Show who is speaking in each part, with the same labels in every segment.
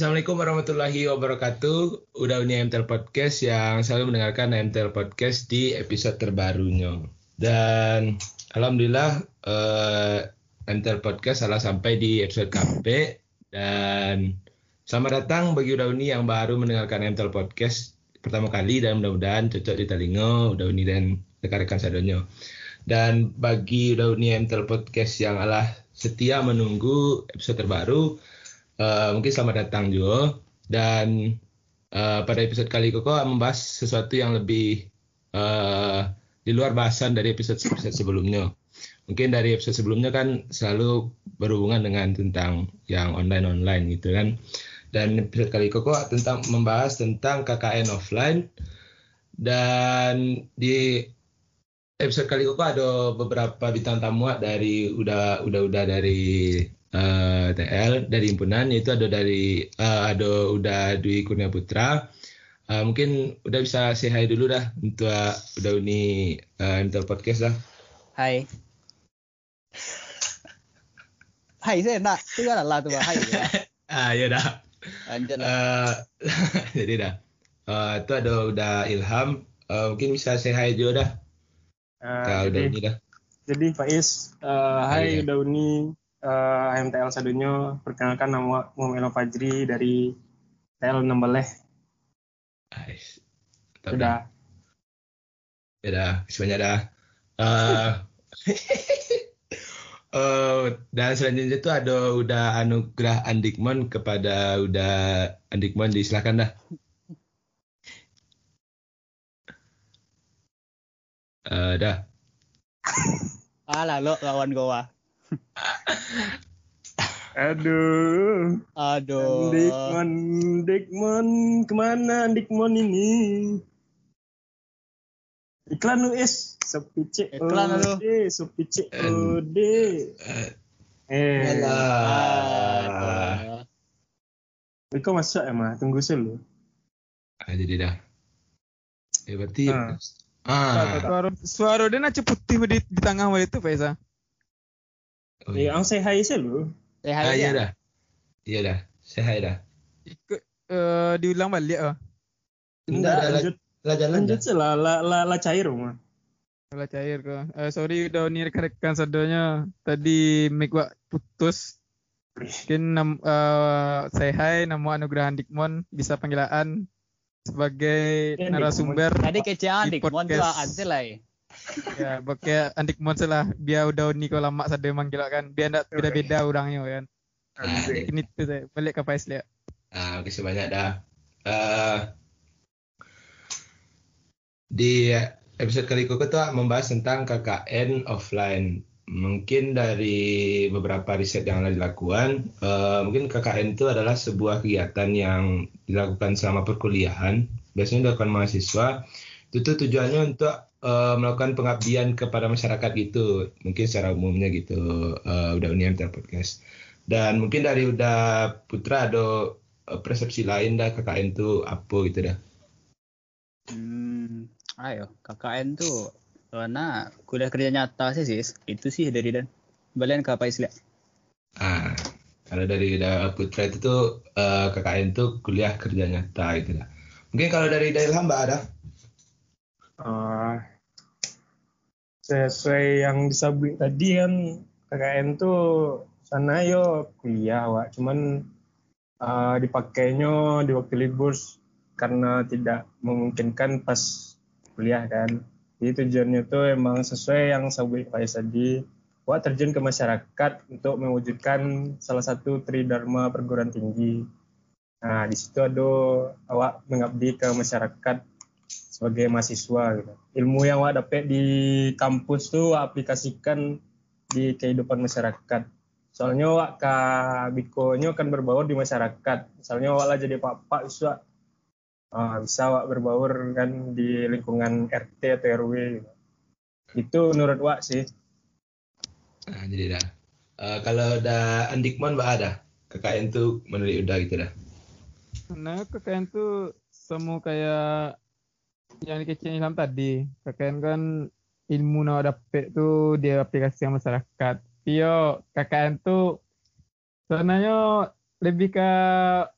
Speaker 1: Assalamualaikum warahmatullahi wabarakatuh. Udah Uni MTL Podcast yang selalu mendengarkan MTL Podcast di episode terbarunya. Dan alhamdulillah uh, eh, MTL Podcast salah sampai di episode KP dan selamat datang bagi Udah Uni yang baru mendengarkan MTL Podcast pertama kali dan mudah-mudahan cocok di telinga Udah Uni dan rekan-rekan sadonyo. Dan bagi Udah Uni MTL Podcast yang Allah setia menunggu episode terbaru, uh, mungkin selamat datang juga. Dan uh, pada episode kali ini kok membahas sesuatu yang lebih uh, di luar bahasan dari episode-episode sebelumnya. Mungkin dari episode sebelumnya kan selalu berhubungan dengan tentang yang online-online gitu kan. Dan episode kali ini kok tentang membahas tentang KKN offline. Dan di episode kali ini ada beberapa bintang tamu dari udah udah udah dari uh, eh, TL dari himpunan yaitu ada dari uh, ada udah Dwi Kurnia Putra. Uh, mungkin udah bisa say hi dulu dah untuk uh, udah uni uh, podcast dah.
Speaker 2: Hai. Hai saya nak itu kan lah tuh Hai ya.
Speaker 1: ah ya dah.
Speaker 2: Lanjut lah. Uh,
Speaker 1: jadi dah. Uh, itu ada udah Ilham. Uh, mungkin bisa say hi juga dah.
Speaker 3: Uh, Kau udah uni dah. Jadi Faiz, uh, hai udah uni uh, MTL Sadunyo, perkenalkan nama Muhammad Fajri dari TL Nembaleh.
Speaker 1: Nice.
Speaker 3: Sudah.
Speaker 1: Ya dah, semuanya dah. Uh, uh, dan selanjutnya itu ada udah anugerah Andikmon kepada udah Andikmon disilakan dah. Uh, dah.
Speaker 2: Alah lo lawan gua.
Speaker 3: Aduh.
Speaker 2: Aduh.
Speaker 3: Dikmon, Dikmon, ke mana Dikmon ini? Iklan lu es, sepice
Speaker 2: Iklan lu.
Speaker 3: Eh, sepice ode. Eh.
Speaker 1: Alah.
Speaker 3: Kau masuk emang, tunggu selu.
Speaker 1: Ah, jadi dah. Eh, berarti
Speaker 3: Ah.
Speaker 4: Ah. Suara, suara dia nak putih di, di tengah itu Faisa.
Speaker 1: Oh,
Speaker 3: Eh,
Speaker 1: iya.
Speaker 3: ang say hi selu.
Speaker 2: Eh
Speaker 1: Ah,
Speaker 2: hai
Speaker 1: iya
Speaker 2: ya.
Speaker 1: dah. Iya dah. Saya dah.
Speaker 4: Ikut uh, diulang balik ah.
Speaker 1: Enggak ada
Speaker 3: lanjut,
Speaker 1: lah jalan
Speaker 3: lanjut sih lah, lah, lah, lah cair rumah.
Speaker 4: Kalau cair kok. Uh, sorry udah ni rekan-rekan sadonya. Tadi mic wak putus. Mungkin nam, uh, say hi nama Anugerah Dikmon bisa panggilan sebagai narasumber
Speaker 2: Tadi kecean
Speaker 4: Di
Speaker 2: dik, mon tu
Speaker 4: podcast.
Speaker 2: ansel lah.
Speaker 4: Ya pakai Andikmon lah biar udah ni kalau lama sada manggil kan. Biar tak beda-beda orangnya kan.
Speaker 1: Ah,
Speaker 4: ini tu saya balik ke Faiz lihat
Speaker 1: Ah, oke sebanyak dah. Eh, di episode kali ini tuh membahas tentang KKN offline. Mungkin dari beberapa riset yang telah dilakukan, eh, mungkin KKN itu adalah sebuah kegiatan yang dilakukan selama perkuliahan, biasanya dilakukan mahasiswa. Itu tuh tujuannya untuk eh, melakukan pengabdian kepada masyarakat gitu, mungkin secara umumnya gitu. eh, udah Uni MTL Podcast. Dan mungkin dari udah Putra ada eh, persepsi lain dah KKN tuh apa gitu dah.
Speaker 2: Hmm, ayo KKN tuh karena kuliah kerja nyata sih sis. Itu sih dari dan. Balian ke apa istilah?
Speaker 1: Ah, kalau dari udah Putra itu tuh eh, KKN tuh kuliah kerja nyata gitu dah. Mungkin kalau dari Ilham mbak ada?
Speaker 3: Ah, sesuai yang disebut tadi kan KKN tuh sana yo kuliah wak. Cuman ah, dipakainya di waktu libur karena tidak memungkinkan pas kuliah kan. Jadi tujuannya tuh emang sesuai yang sabuk Faiz tadi. Wak terjun ke masyarakat untuk mewujudkan salah satu tridharma perguruan tinggi. Nah di situ ada awak mengabdi ke masyarakat sebagai mahasiswa gitu. Ilmu yang awak dapat di kampus tuh aplikasikan di kehidupan masyarakat. Soalnya awak ke bikonya kan berbaur di masyarakat. Misalnya awak lah jadi pak-pak bisa ah, bisa awak berbaur kan di lingkungan RT atau RW gitu. Itu menurut awak sih.
Speaker 1: Nah, jadi dah. Eh, kalau udah Andikmon mbak ada? KKN tuh menurut udah gitu dah.
Speaker 4: Nah, KKN tuh semua kayak yang dikecilin Ilham tadi. KKN kan ilmu nak dapet tu dia aplikasi yang masyarakat. Yo, KKN tu sebenarnya lebih ke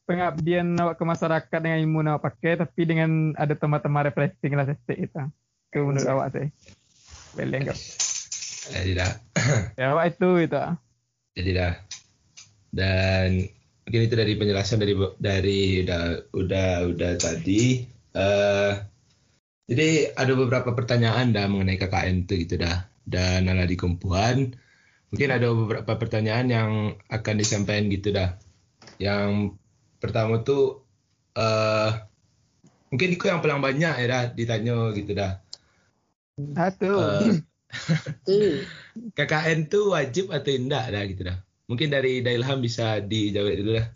Speaker 4: pengabdian awak ke masyarakat dengan ilmu awak pakai tapi dengan ada teman-teman refreshing lah setiap itu. Ke menurut awak sih. Boleh enggak
Speaker 1: jadi dah
Speaker 4: ya awak itu itu.
Speaker 1: Jadi dah dan mungkin itu dari penjelasan dari dari udah udah udah tadi. Eh jadi ada beberapa pertanyaan dah mengenai KKN itu gitu dah. Dan ala di kumpulan mungkin ada beberapa pertanyaan yang akan disampaikan gitu dah. Yang pertama tuh eh mungkin itu yang paling banyak ya dah ditanya gitu dah.
Speaker 4: Satu
Speaker 1: Eh, KKN tuh wajib atau tidak dah gitu dah. Mungkin dari Dailham bisa dijawab dulu dah.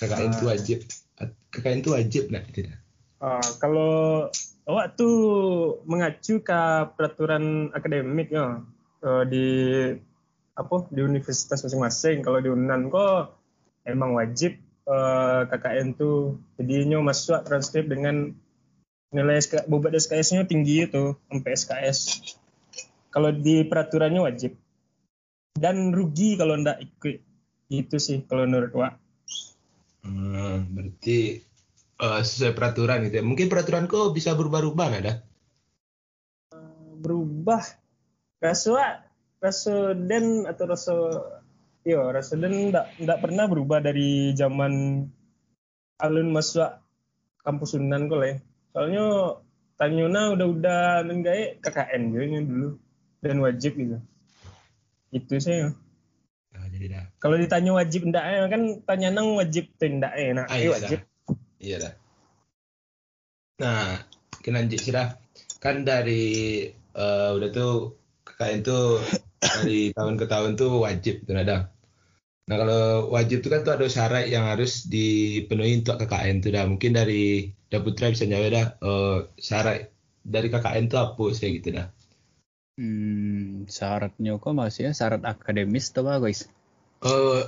Speaker 1: KKN itu wajib KKN itu wajib nah gitu dah.
Speaker 3: Ah, kalau awak tuh mengacu ke peraturan akademik ya di apa di universitas masing-masing. Kalau di Unan kok emang wajib eh, KKN tuh jadinya masuk transkrip dengan nilai SK, bobot SKS-nya tinggi itu sampai SKS. Kalau di peraturannya wajib. Dan rugi kalau ndak ikut. Itu sih kalau menurut Wak.
Speaker 1: Hmm, berarti eh, sesuai peraturan gitu ya. Mungkin peraturan kok bisa berubah-ubah nggak dah?
Speaker 3: berubah. Rasa rasa den atau rasa yo rasa den ndak ndak pernah berubah dari zaman alun masuk kampus Sunan kok le. Soalnya Tanyona udah-udah nenggai KKN gitu dulu. Dan wajib gitu. Itu sih.
Speaker 1: Nah, jadi dah.
Speaker 3: kalau ditanya wajib ndak eh, kan tanya nang wajib tuh ndak eh nah
Speaker 1: Ah,
Speaker 3: eh,
Speaker 1: iya
Speaker 3: wajib
Speaker 1: Iya dah. Nah, sih dah. Kan dari eh, udah tuh KKN tuh dari tahun ke tahun tuh wajib tuh ada. Nah kalau wajib tuh kan tuh ada syarat yang harus dipenuhi untuk KKN tuh dah. Mungkin dari Daputra bisa jawab dah. eh, syarat dari KKN tuh apa sih gitu dah.
Speaker 2: Hmm, syaratnya kok maksudnya syarat akademis atau apa guys?
Speaker 1: Eh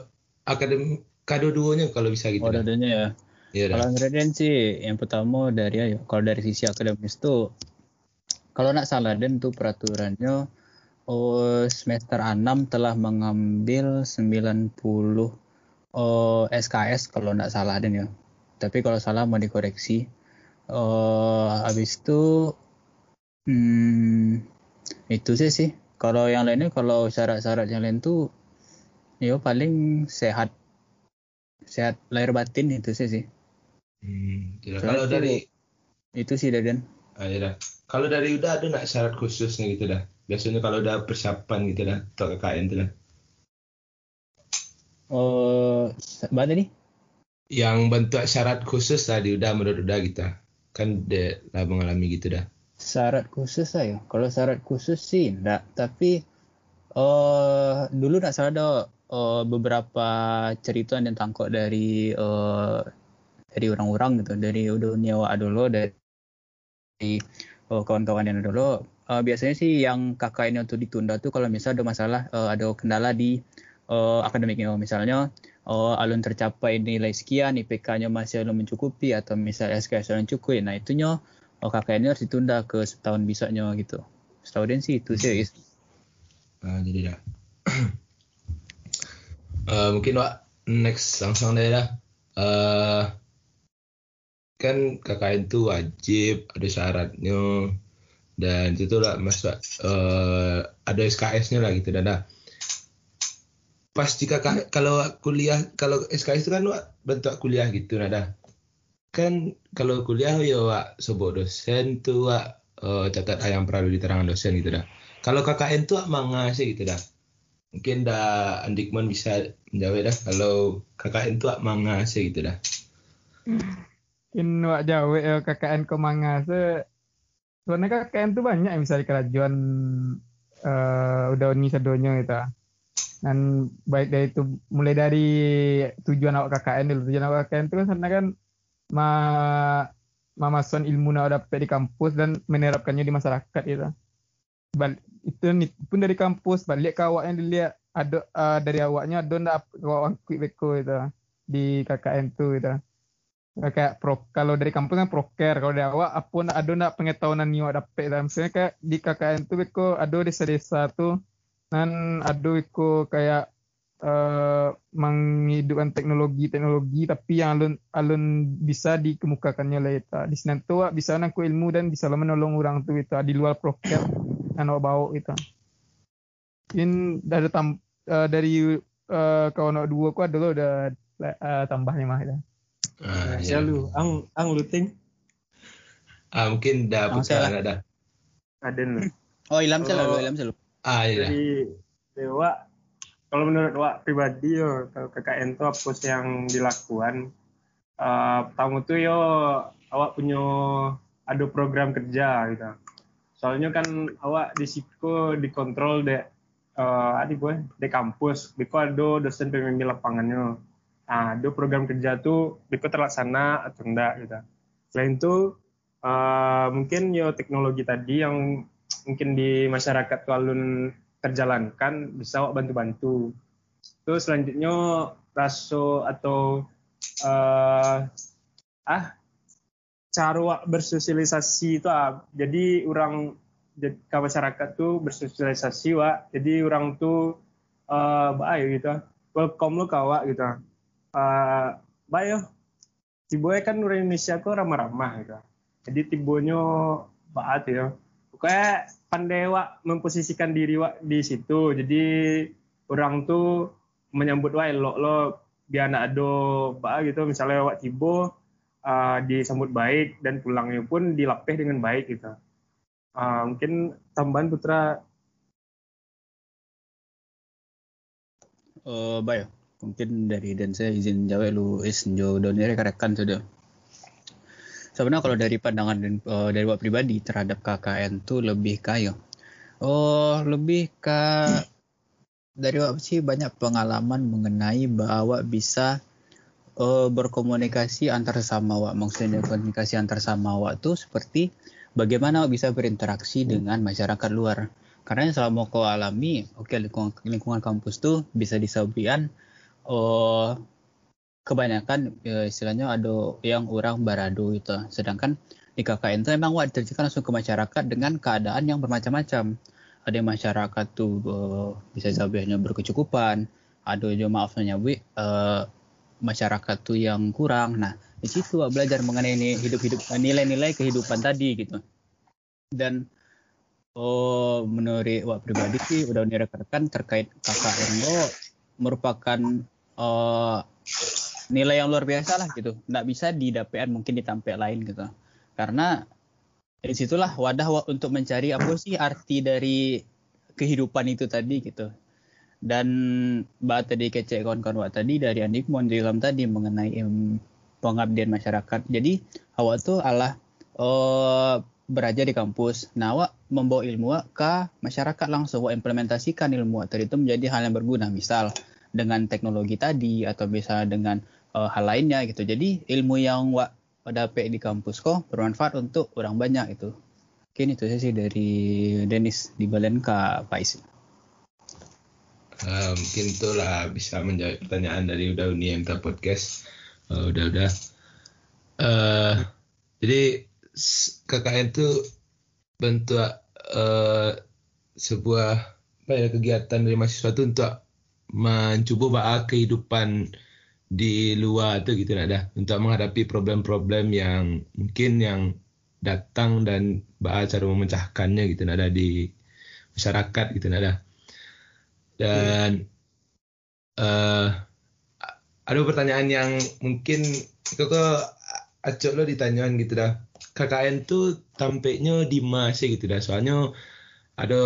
Speaker 1: akademi kado duonya kalau bisa gitu
Speaker 2: Oh, ya.
Speaker 1: Iya dah.
Speaker 2: Kalau ingredient sih, yang pertama dari ayo, kalau dari sisi akademis tuh, kalau nak salah dan tuh peraturannya, oh, semester 6 telah mengambil 90 oh, SKS kalau nak salah dan ya. Tapi kalau salah mau dikoreksi. Oh, habis itu, hmm, itu sih sih. Kalau yang lainnya, kalau syarat-syarat yang lain tuh, yo paling sehat, sehat lahir batin itu sih sih.
Speaker 1: Hmm, tidak.
Speaker 2: Soalnya
Speaker 1: Kalau dari
Speaker 2: itu sih Dadan
Speaker 1: Ah, dah. Kalau dari udah ada nggak syarat khususnya gitu dah? Biasanya kalau udah persiapan gitu dah, untuk KKN itu dah.
Speaker 2: oh mana nih
Speaker 1: Yang bentuk syarat khusus tadi udah menurut udah kita kan dia lah mengalami gitu dah.
Speaker 2: syarat khusus saya kalau syarat khusus sih enggak tapi oh dulu nak salah ada oh, beberapa cerita yang tangkap dari eh, dari orang-orang gitu dari dunia wa dulu dari oh, kawan-kawan yang dulu Eh, biasanya sih yang kakak ini untuk ditunda tuh kalau misalnya ada masalah eh, ada kendala di eh, akademiknya misalnya oh alun tercapai nilai sekian IPK-nya masih belum mencukupi atau misalnya SKS belum cukup nah itunya oh KKN harus ditunda ke setahun bisanya gitu setahu Dan sih itu sih.
Speaker 1: Ah, jadi dah. Eh, mungkin Wak, next langsung deh dah. Eh, kan KKN itu wajib ada syaratnya dan itu lah masuk eh, ada SKS-nya lah gitu dah. dah. Pas jika kalau kuliah kalau SKS itu kan Wak, bentuk kuliah gitu nah dah. Kan kalau kuliah ya Wak sebut dosen tuh Wak eh, catat yang perlu diterangkan dosen gitu dah. Kalau KKN tuh manga sih gitu dah. Mungkin dah Andikman bisa menjawab dah kalau KKN tuh manga sih gitu dah.
Speaker 4: Mungkin wak jawa ya KKN Komanga se sebenarnya KKN tuh banyak bisa di kerajaan eh udah uni sedonya gitu. Dan baik dari itu mulai dari tujuan awak KKN dulu. Tujuan awak KKN itu kan sebenarnya kan ma memasukkan ilmu yang dapat di kampus dan menerapkannya di masyarakat gitu. Bal itu pun dari kampus balik ke yang dilihat ada eh, dari awaknya ada ndak awak quick beko itu di KKN tuh gitu. Kayak pro, kalau dari kampus kan proker, kalau dari awak apa nak ada nak pengetahuan ni awak dapat lah. Misalnya kayak di KKN tuh beko ada desa-desa tuh dan ada beko kayak eh, menghidupkan teknologi-teknologi tapi yang alun alun bisa dikemukakannya itu. Di sini tuh bisa nangku ilmu dan bisa menolong orang tuh itu di luar proker anak bau itu. In dari tam eh, dari eh, kawan dua ku ada lo udah eh, tambahnya mah itu.
Speaker 1: Ah,
Speaker 3: Ya,
Speaker 1: ya.
Speaker 3: lu, ang ang luting
Speaker 1: Ah, mungkin dah
Speaker 2: salah.
Speaker 1: ada.
Speaker 3: ada lu.
Speaker 2: Oh, Ilham selalu,
Speaker 3: Oh.
Speaker 2: Ilham selalu.
Speaker 1: Ah, iya.
Speaker 3: Jadi Dewa kalau menurut Wak pribadi yo kalau KKN itu apa sih yang dilakukan? Eh pertama tuh yo awak punya ada program kerja gitu. Soalnya kan awak di situ dikontrol de eh adi boy di kampus, biko ada dosen pembimbing lapangannya. Nah, ada program kerja tuh biko terlaksana atau enggak gitu. Selain itu eh mungkin yo teknologi tadi yang mungkin di masyarakat tuh alun terjalankan bisa awak bantu-bantu. Terus selanjutnya raso atau eh ah cara bersosialisasi itu ah, jadi orang ke masyarakat tuh bersosialisasi wa jadi orang tuh eh baik gitu welcome lo kawa gitu eh baik yo tiboy kan orang Indonesia kok ramah-ramah gitu. Jadi tibonya baat ya pokoknya pandai wak memposisikan diri wak di situ. Jadi orang tuh menyambut wak elok lo biar anak ado bah gitu. Misalnya wak tibo uh, disambut baik dan pulangnya pun dilapeh dengan baik gitu. Uh, mungkin tambahan putra.
Speaker 2: Oh, baik. Mungkin dari dan saya izin jawab lu is jo donir rekan sudah. Sebenarnya kalau dari pandangan dan eh, dari wak pribadi terhadap KKN tuh lebih kaya. Oh, lebih ke dari wak sih banyak pengalaman mengenai bahwa bisa eh, berkomunikasi antar sesama wak. Maksudnya komunikasi antar sesama wak tuh seperti bagaimana wak bisa berinteraksi dengan masyarakat luar. Karena selama kau alami, oke lingkungan, lingkungan kampus tuh bisa disabian oh kebanyakan ya, istilahnya ada yang orang barado itu. Sedangkan di KKN itu emang wah diterjemahkan langsung ke masyarakat dengan keadaan yang bermacam-macam. Ada yang masyarakat tuh eh, bisa sabiannya berkecukupan, ada juga maafnya eh, masyarakat tuh yang kurang. Nah di situ wah, belajar mengenai ini hidup-hidup nilai-nilai kehidupan tadi gitu. Dan Oh, menurut Wak pribadi sih udah direkarkan terkait KKN lo merupakan eh, nilai yang luar biasa lah gitu. Nggak bisa didapekan mungkin di tempat lain gitu. Karena dari situlah wadah wa- untuk mencari apa sih arti dari kehidupan itu tadi gitu. Dan bahas tadi kecek kawan-kawan tadi dari Andikmon di dalam tadi mengenai pengabdian masyarakat. Jadi awak tuh alah eh beraja di kampus. Nah, membawa ilmu ke masyarakat langsung, awak implementasikan ilmu awak tadi itu menjadi hal yang berguna. Misal dengan teknologi tadi atau bisa dengan eh, hal lainnya gitu. Jadi ilmu yang awak dapat di kampus kok bermanfaat untuk orang banyak itu. Mungkin itu sih dari Dennis di Balen ke Faiz.
Speaker 1: Ah, mungkin itulah bisa menjawab pertanyaan dari udah Uni MTA Podcast. Eh, udah udah. Eh, jadi KKN itu bentuk eh, sebuah apa ya, kegiatan dari mahasiswa itu untuk mencoba bahas kehidupan di luar itu gitu ada untuk menghadapi problem-problem yang mungkin yang datang dan bahas cara memecahkannya gitu ada di masyarakat gitu ada dan eh ada pertanyaan yang mungkin kok acok lo ditanyain gitu dah KKN tuh tampaknya di mana sih gitu dah soalnya ada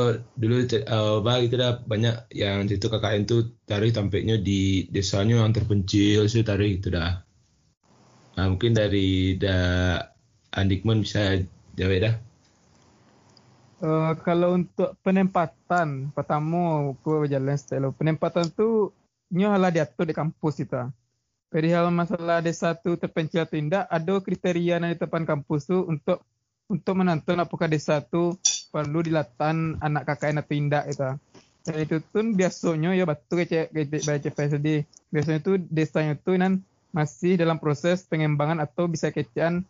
Speaker 1: dulu ce- eh, apa gitu dah banyak yang itu KKN tuh taruh tampaknya di desanya yang terpencil sih taruh gitu dah nah, mungkin dari da Andikman bisa jawab dah
Speaker 4: Eh, kalau untuk penempatan, pertama aku berjalan style. Penempatan tu nyo hala diatur di kampus kita. Perihal masalah desa tu terpencil atau tidak, ada kriteria yang ditetapkan kampus tu untuk untuk menentukan apakah desa tu perlu dilatan anak KKN atau tidak itu. Dan itu tu biasanya ya betul kayak CPSD. Biasanya tu desanya tu nan masih dalam proses pengembangan atau bisa kecaan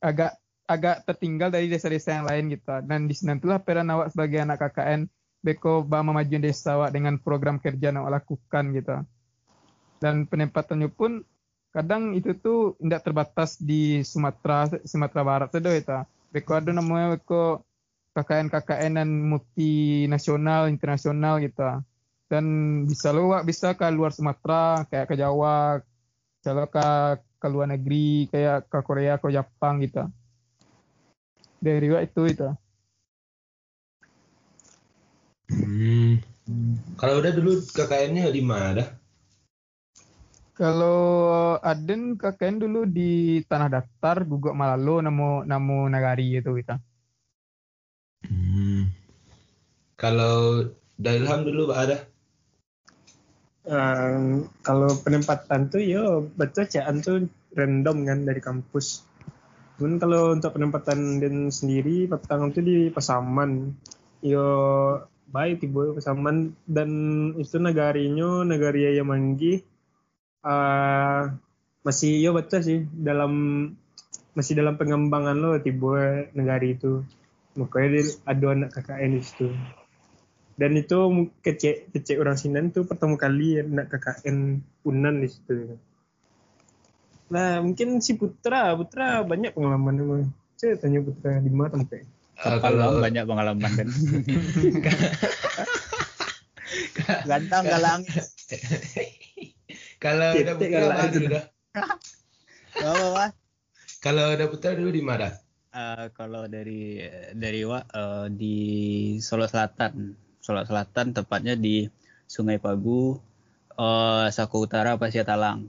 Speaker 4: agak agak tertinggal dari desa-desa yang lain gitu. Dan di sana itulah peran awak sebagai anak KKN beko ba memajuan desa wak dengan program kerja yang wak lakukan gitu. Dan penempatannya pun kadang itu tuh tidak terbatas di Sumatera Sumatera Barat saja itu. Beko ada namanya beko KKN-KKN dan multinasional, internasional gitu. Dan bisa lo wak bisa ke luar Sumatera, kayak ke Jawa, kalau ke ke luar negeri kayak ke Korea, ke Jepang gitu. Dari itu itu.
Speaker 1: Hmm. Kalau udah dulu KKN-nya di mana?
Speaker 4: Kalau Aden KKN dulu di Tanah Datar, Guguk Malalo, namo namo Nagari itu kita.
Speaker 1: Hmm. Kalau Dailham dulu Pak ada?
Speaker 3: Um, kalau penempatan tuh yo betul caan tuh random kan dari kampus. Cuman kalau untuk penempatan dan sendiri petang itu di Pasaman. Yo baik tiba Pasaman dan itu negarinya negari yang manggi uh, masih yo betul sih dalam masih dalam pengembangan lo tiba negari itu. Makanya dia ada anak KKN di situ. Dan itu kecek kecek orang Sinan tuh pertama kali anak KKN Unan di situ. Nah mungkin si Putra, Putra banyak pengalaman emang. Saya tanya Putra di mana sampai.
Speaker 1: Uh,
Speaker 2: Kalau banyak pengalaman kan. Ganteng galang.
Speaker 1: kalau
Speaker 3: Titik
Speaker 1: putra dulu dah?
Speaker 2: Apa?
Speaker 1: Kalau udah putra dulu di mana?
Speaker 2: Eh, kalau dari dari Wak eh, di Solo Selatan, Solo Selatan tepatnya di Sungai Pagu, eh, Saku Utara, Pasir Talang.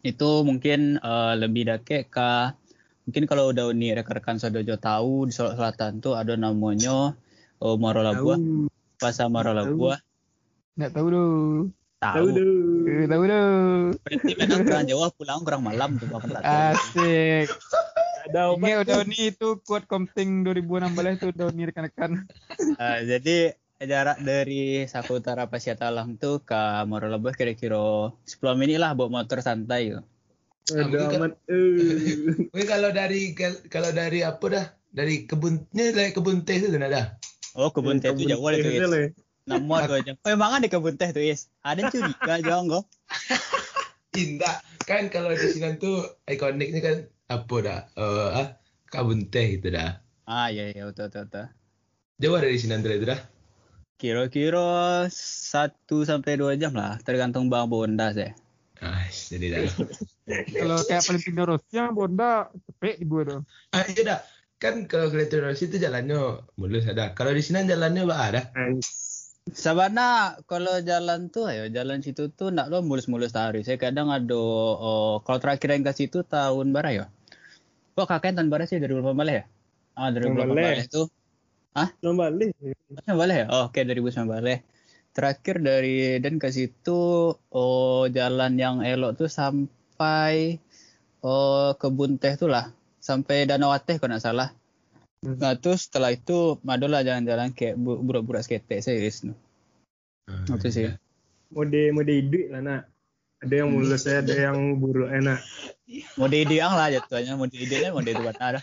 Speaker 2: Itu mungkin eh, lebih dake ke mungkin kalau udah uni rekan-rekan Sodojo tahu di Solo Selatan tuh ada namanya eh, Moro Labuah, Pasar Moro Labuah.
Speaker 4: Nggak tahu dulu.
Speaker 3: Tahu dulu.
Speaker 4: Tahu dulu.
Speaker 2: Berarti memang kurang Jawa pulang kurang malam tuh Bapak.
Speaker 4: Asik.
Speaker 3: Ada
Speaker 4: Ini udah nih itu quote komting 2016 itu udah nih rekan-rekan.
Speaker 2: Eh, jadi jarak dari Saku Utara Pasir Talang tuh ke Moro Labuah kira-kira 10 menit lah bawa motor santai. Yo.
Speaker 3: Ada amat. Eh.
Speaker 1: Wih kalau dari kalau dari apa dah? Dari kebunnya dari kebun teh itu dah dah.
Speaker 2: Oh kebun teh itu jauh itu Nama tuh aja. Oh emang ada kebun teh tuh Is. Ada curiga jauh enggak?
Speaker 1: Indah kan kalau di sini tuh ikoniknya kan apa dah? Eh ah, kebun teh gitu dah.
Speaker 2: Ah iya iya betul betul. betul.
Speaker 1: Jauh dari sini itu dah.
Speaker 2: Kira-kira 1 sampai 2 jam lah tergantung Bang Bonda sih.
Speaker 1: Ah, jadi dah.
Speaker 4: Kalau kayak Valentino Rossi yang Bonda cepet di gua tuh.
Speaker 1: ah, iya dah. Kan kalau Valentino Rossi itu jalannya mulus ada. Kalau di sini jalannya apa ada?
Speaker 2: Sabana kalau jalan tuh ayo jalan situ tuh nak lo mulus-mulus hari. Saya kadang ada oh, kalau terakhir yang ke situ tahun bara ya. Kok kakek tahun bara sih dari berapa balik ya? Ah dari berapa
Speaker 3: balik. Nombor balik.
Speaker 2: Tahun balik ya? Oh, oke dari balik. Terakhir dari dan ke situ oh jalan yang elok tuh sampai oh kebun teh tuh lah sampai Danau Ateh kalau nggak salah.
Speaker 3: Hmm.
Speaker 2: Nah terus setelah itu madolah jalan-jalan kayak bu- burak-burak skate serius no.
Speaker 1: Ah,
Speaker 2: Itu sih.
Speaker 3: Mode mode hidup lah nak. Ada yang mulus ada yang buruk enak.
Speaker 2: Mode ideang lah jatuhnya, mode idealnya mode itu ada.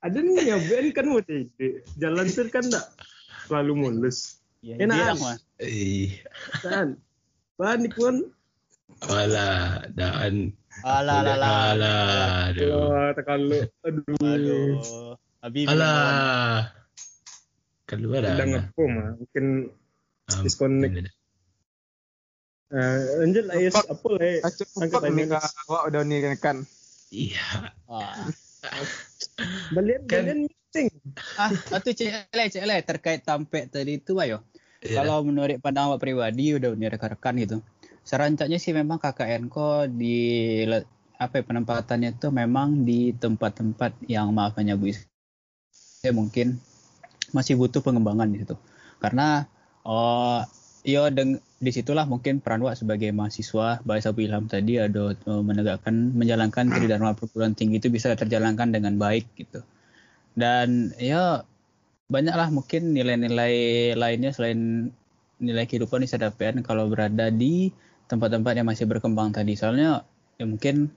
Speaker 3: Ada nih ya Ben kan mode hidup. Jalan tur kan enggak selalu mulus.
Speaker 2: Ya,
Speaker 3: Enak.
Speaker 1: Eh,
Speaker 3: Kan. Panik pun.
Speaker 1: wala dan
Speaker 2: Alah alah alah.
Speaker 1: Alah, aduh.
Speaker 3: Terkalu. Aduh.
Speaker 2: Aduh. Habib.
Speaker 1: Alah. Keluar dah.
Speaker 3: Udah ngepo mah. Mungkin
Speaker 1: Ah,
Speaker 3: disconnect. uh, lanjut lah Yes. Apa lah eh? Angkat
Speaker 4: pupak nih
Speaker 3: tangan.
Speaker 4: kak Wak udah nih rekan.
Speaker 1: Iya.
Speaker 2: Ah,
Speaker 3: Balian
Speaker 1: Kan-
Speaker 3: balian meeting.
Speaker 2: ah itu cek le cek le terkait tampek tadi itu ayo.
Speaker 1: Iya.
Speaker 2: Kalau menurut pandangan Pak pribadi udah punya rekan-rekan gitu. Serancaknya sih memang KKN kok di apa ya, penempatannya itu memang di tempat-tempat yang maaf hanya Bu Is- ya mungkin masih butuh pengembangan di situ. Karena oh yo deng di situlah mungkin peran Wak sebagai mahasiswa bahasa Ilham tadi ada eh, menegakkan menjalankan tridharma perguruan tinggi itu bisa terjalankan dengan baik gitu. Dan ya banyaklah mungkin nilai-nilai lainnya selain nilai kehidupan di SDPN kalau berada di tempat-tempat yang masih berkembang tadi. Soalnya ya mungkin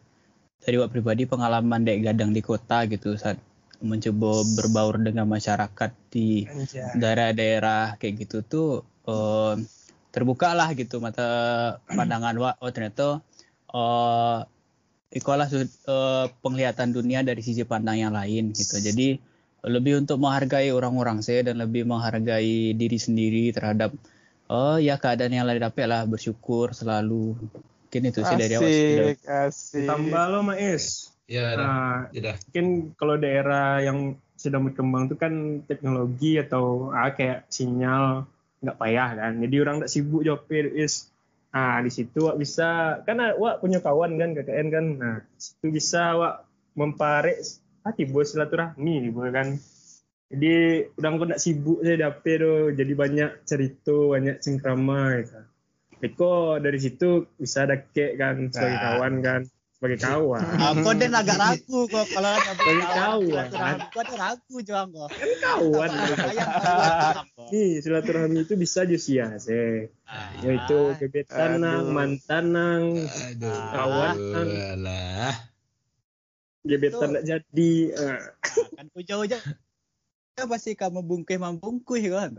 Speaker 2: dari Wak pribadi pengalaman dek gadang di kota gitu saat mencoba berbaur dengan masyarakat di daerah-daerah kayak gitu tuh uh, terbuka lah gitu mata pandangan wak. Oh ternyata uh, ikulah uh, penglihatan dunia dari sisi pandang yang lain gitu. Jadi lebih untuk menghargai orang-orang saya dan lebih menghargai diri sendiri terhadap oh ya keadaan yang lain dapat lah bersyukur selalu mungkin itu sih dari awal sudah.
Speaker 4: Asik, asik.
Speaker 3: Tambah lo Mais.
Speaker 1: Ya, dah.
Speaker 3: Nah,
Speaker 1: Ya
Speaker 3: mungkin kalau daerah yang sedang berkembang itu kan teknologi atau ah, kayak sinyal nggak payah kan. Jadi orang tak sibuk jawab is. Ah di situ wak bisa kan ah, wak punya kawan kan KKN kan. Nah situ bisa wak memparek ah tiba silaturahmi tiba kan. Jadi orang pun tak sibuk saya dapet tu jadi banyak cerita banyak cengkrama gitu. Eko dari situ bisa dakek kan sebagai
Speaker 2: Ah.
Speaker 3: kawan kan sebagai kawan.
Speaker 2: Aku dan agak ragu kok kalau ada
Speaker 3: Bagi kawan.
Speaker 2: Aku ada ragu juang kok.
Speaker 3: kawan. Nih silaturahmi itu bisa sia se. Yaitu gebetan nang,
Speaker 4: Aduh.
Speaker 3: mantan nang,
Speaker 1: Aduh.
Speaker 3: Kawan. Gebetan nak jadi. Ah.
Speaker 2: kan ya pasti kamu bungkus membungkus kan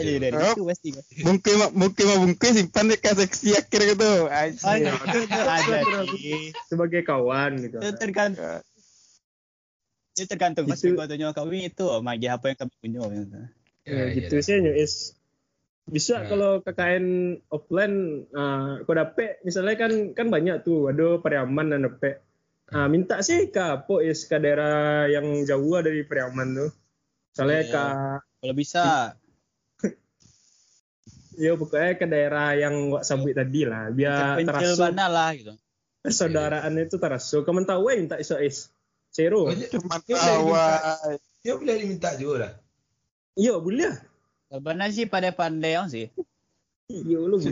Speaker 2: jadi dari
Speaker 4: Oh.
Speaker 2: itu pasti
Speaker 4: Bungkus mah bungkus mah bungkus simpan dekat seksi akhir gitu.
Speaker 2: Ada
Speaker 3: sebagai kawan gitu.
Speaker 2: itu tergantung. Itu tergantung
Speaker 3: Itu-
Speaker 2: pasti kau tanya kami itu. Magi apa yang kami punya.
Speaker 3: Ya,
Speaker 1: Ya,
Speaker 3: gitu
Speaker 1: ya,
Speaker 3: sih is bisa
Speaker 1: Nah.
Speaker 3: kalau KKN offline uh, kau dapet. Misalnya kan kan banyak tuh ada Pariaman dan dapet. Ah, minta sih ke apa is ke daerah yang jauh dari Pariaman tuh misalnya
Speaker 2: Iya.
Speaker 3: ke
Speaker 2: kalau bisa.
Speaker 3: Ya pokoknya ke daerah yang wak sabut tadi lah biar
Speaker 2: pencil
Speaker 3: terasa
Speaker 2: mana lah gitu.
Speaker 3: Persaudaraan itu terasa kamu tahu eh minta iso is.
Speaker 1: Oh, dia-
Speaker 4: Cuma
Speaker 1: dia boleh Dia diminta juga dah.
Speaker 3: iya boleh.
Speaker 2: Sebenarnya sih pada pandai yang sih.
Speaker 3: Iya lu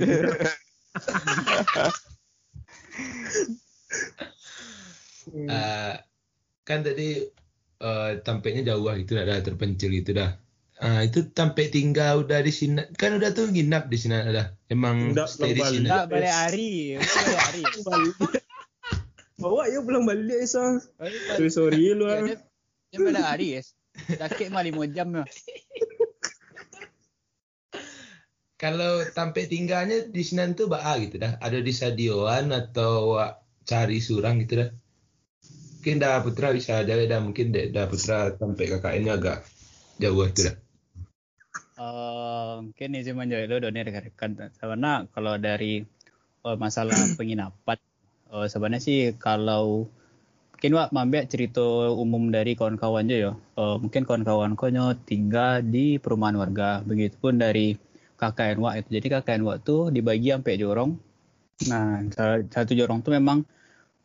Speaker 3: Hmm.
Speaker 1: Eh, kan tadi eh, tampaknya jauh lah gitu dah, dah terpencil gitu dah. Ah, itu sampai tinggal udah di sini kan udah tuh nginap di sini ada emang
Speaker 3: Udah,
Speaker 1: stay di
Speaker 3: belum
Speaker 1: sini
Speaker 2: enggak balik hari. Balik. Hari
Speaker 3: bawa ya pulang balik so sorry sorry lu
Speaker 2: Ya,
Speaker 3: ah.
Speaker 2: dia, balik hari guys Dakik mah lima jam ya.
Speaker 1: kalau sampai tinggalnya di sini tuh baa gitu dah. Ada di stadionan atau cari surang gitu dah mungkin dah putra bisa ada dah mungkin dah, dah putra sampai KKN-nya agak jauh itu dah
Speaker 2: Eh, mungkin ini cuma jadi lo donir rekan Sebenarnya kalau dari eh, masalah penginapan, eh, sebenarnya sih kalau mungkin wak mambek cerita umum dari kawan-kawan aja ya. Eh, mungkin kawan-kawan konyo tinggal di perumahan warga. Begitupun dari KKN wak itu. Jadi KKN wak tuh dibagi sampai jorong. Nah, satu jorong tuh memang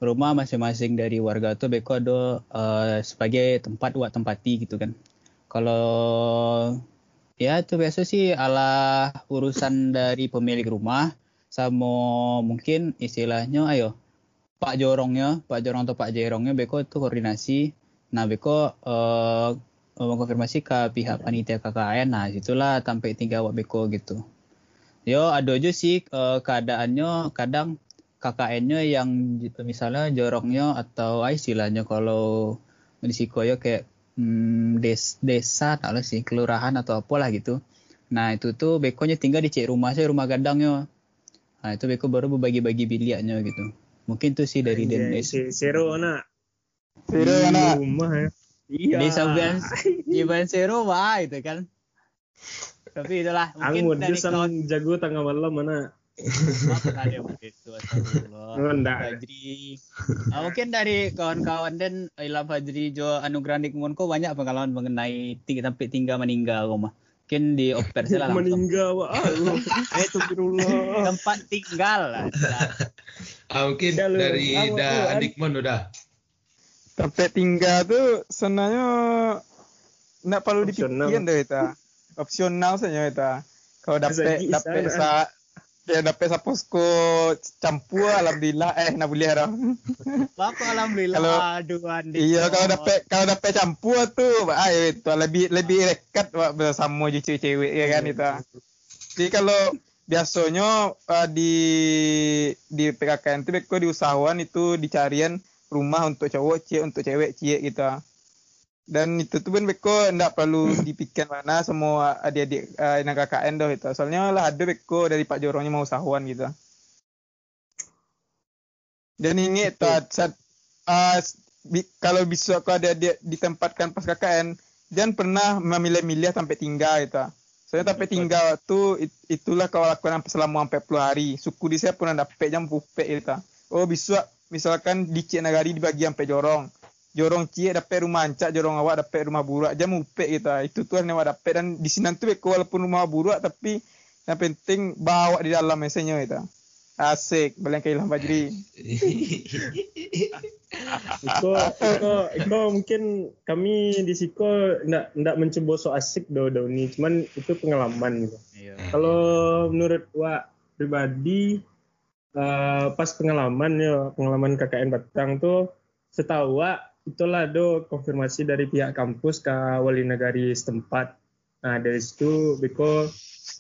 Speaker 2: rumah masing-masing dari warga tuh beko ada eh, sebagai tempat wak tempati gitu kan. Kalau ya itu biasa sih ala urusan dari pemilik rumah sama mungkin istilahnya ayo Pak Jorongnya, Pak Jorong atau Pak Jerongnya beko itu koordinasi. Nah beko eh mengkonfirmasi ke pihak panitia KKN. Nah situlah sampai tiga awak beko gitu. Yo ada aja sih eh, keadaannya kadang KKN-nya yang j- misalnya jorongnya atau ah, istilahnya kalau di Sikoyo kayak hmm, des, desa tak lah sih kelurahan atau apalah gitu. Nah itu tuh bekonya tinggal di cek rumah saya rumah gadangnya. Nah itu beko baru berbagi-bagi biliknya gitu. Mungkin tuh sih dari Dendes.
Speaker 3: si Zero nak Di
Speaker 4: anak.
Speaker 3: rumah ya iya
Speaker 2: Di sampean Iban Zero wah itu kan. Tapi itulah
Speaker 3: aku
Speaker 2: mungkin dari
Speaker 3: jurusan
Speaker 2: kawan
Speaker 3: jago tengah malam mana
Speaker 2: ada begitu.
Speaker 3: Oh, enggak.
Speaker 2: Fajri. Ah, mungkin dari kawan-kawan dan Ilham Fajri Jo Anugerah Nikmun kok banyak pengalaman mengenai tiga sampai tinggal meninggal kok mah. Mungkin di oper lah langsung.
Speaker 3: meninggal wah Allah
Speaker 2: Eh, tempat tinggal lah.
Speaker 1: ah, mungkin
Speaker 3: lu,
Speaker 1: dari
Speaker 3: aku
Speaker 1: dah
Speaker 3: duluan.
Speaker 1: Adikmon udah
Speaker 4: Tempat tinggal tuh sebenarnya nggak perlu dipikirin deh kita. Opsional saja kita. Kalau dapet
Speaker 3: Rezeki
Speaker 4: dapet
Speaker 3: sana.
Speaker 4: sa ya dapet sa posko campur alhamdulillah eh nak boleh dah.
Speaker 2: Bapak alhamdulillah
Speaker 4: Kalau-
Speaker 2: aduh Andi.
Speaker 4: Iya kalau dapet kalau dapet campur tuh ah itu lebih lebih dekat wak, bersama cewek-cewek ya kan itu. Jadi kalau biasanya uh, di di PKKN itu beko di usahawan itu dicarian rumah untuk cowok, cewek untuk cewek, cie gitu. Dan itu tuh pun beko ndak perlu dipikir mana semua adik-adik uh, anak KKN doh itu soalnya lah ada beko dari Pak Jorongnya mau usahawan gitu. Dan ini saat, saat uh, bi, kalau bisa kau ada dia ditempatkan pas KKN jangan pernah memilih-milih sampai tinggal gitu. Soalnya sampai tinggal tuh it, itulah kau lakukan selama sampai puluh hari. Suku di saya pun ada jam pupe gitu. Oh bisa misalkan di Cik Nagari dibagi sampai jorong jorong cie dapat rumah ancak jorong awak dapat rumah burak. Jam upe kita itu tuh yang awak dapat. Dan di sini tuh walaupun rumah burak tapi yang penting bawa di dalam mesennya itu asik balik ke ilah bajri
Speaker 3: Iko, Iko, Iko mungkin kami di Siko ndak ndak mencoba so asik do do ini, cuman itu pengalaman gitu.
Speaker 2: Iya.
Speaker 3: Kalau menurut Wak pribadi uh, pas pengalaman ya pengalaman KKN Batang tuh setahu Wak itulah do konfirmasi dari pihak kampus ke wali negari setempat. Nah dari situ Biko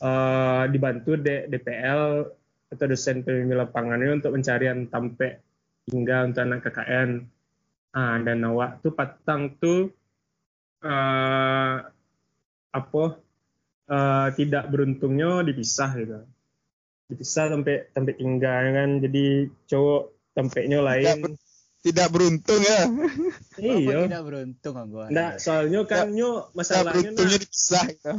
Speaker 3: uh, dibantu D, DPL atau dosen pembimbing lapangannya untuk pencarian tampe hingga untuk anak KKN. Nah, dan awak tuh patang tuh uh, apa uh, tidak beruntungnya dipisah gitu. Dipisah sampai sampai tinggal kan. Jadi cowok tampeknya lain
Speaker 4: tidak beruntung ya.
Speaker 3: Iya.
Speaker 2: tidak beruntung aku.
Speaker 3: Nggak, soalnya kan nyo masalahnya
Speaker 4: beruntungnya
Speaker 3: nah,
Speaker 4: dipisah gitu.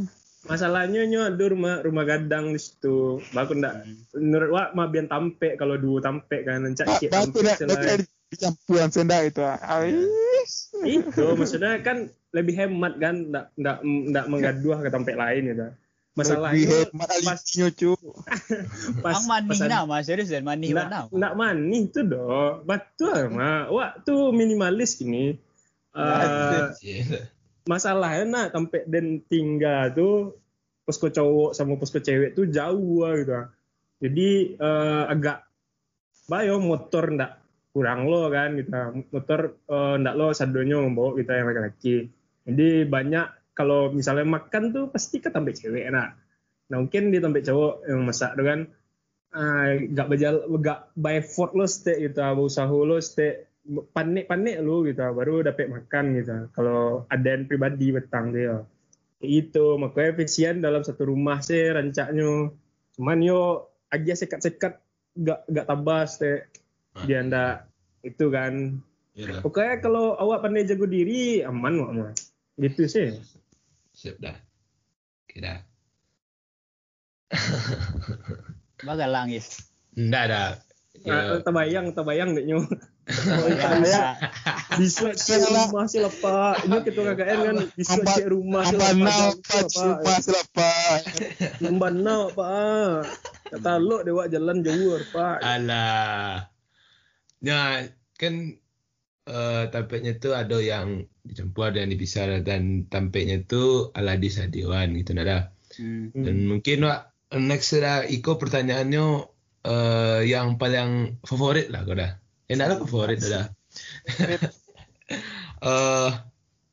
Speaker 3: masalahnya nyo ada rumah rumah gadang di situ. Bagus ndak menurut wak mah biar tampe kalau dua tampe kan encak
Speaker 4: batu
Speaker 3: tampe selain.
Speaker 4: di- dicampuran senda itu. Ais.
Speaker 3: Itu maksudnya kan lebih hemat kan ndak ndak ndak menggaduh ke tampe lain gitu. Masalahnya pas
Speaker 4: alibinya cu.
Speaker 3: pas
Speaker 2: Ang manih
Speaker 3: pas-
Speaker 2: nama serius dan manih
Speaker 3: Ndak,
Speaker 2: mana?
Speaker 3: ndak manih tuh do. Betul mah. Wak tuh minimalis. Eh,
Speaker 1: Iya.
Speaker 3: masalahnya nak sampai dan tinggal tuh posko cowok sama posko cewek tuh jauh lah gitu. Jadi eh, agak bayo motor ndak kurang lo kan gitu. Motor eh, ndak lo sadonya membawa kita yang laki-laki. Jadi banyak kalau misalnya makan tuh pasti ke tampek cewek nak. Nah mungkin di tampek cowok yang masak tuh kan ah, gak bajal gak by effort lo stay gitu, usaha lo stay panik-panik lu gitu. Baru dapat makan gitu. Kalau ada yang pribadi betang dia itu makanya efisien dalam satu rumah sih rancaknya cuman yo aja sekat-sekat gak gak tabas teh dia ndak itu kan.
Speaker 1: Iya dah.
Speaker 3: pokoknya kalau awak pandai jago diri aman wak mah gitu sih
Speaker 1: Siap dah. Oke dah.
Speaker 2: Bagal langis.
Speaker 1: Nggak ada.
Speaker 3: nah,
Speaker 1: Ya,
Speaker 3: terbayang terbayang deh nyo
Speaker 2: Bisa.
Speaker 3: bisa cek rumah sih lah pak ini ketua KKN kan bisa cek rumah sih Pak.
Speaker 4: pak cuma selapa.
Speaker 3: Lemban now pak kata lo dewa jalan jauh pak
Speaker 1: Alah. Nah, kan eh tampaknya tuh ada yang dicampur ada yang dipisah dan tampaknya tuh ala di Sadiwan gitu nada.
Speaker 2: Hmm.
Speaker 1: Dan mungkin Wak, next dah Iko pertanyaannya eh yang paling favorit lah kau dah. Eh, enggak lah favorit dah. Eh,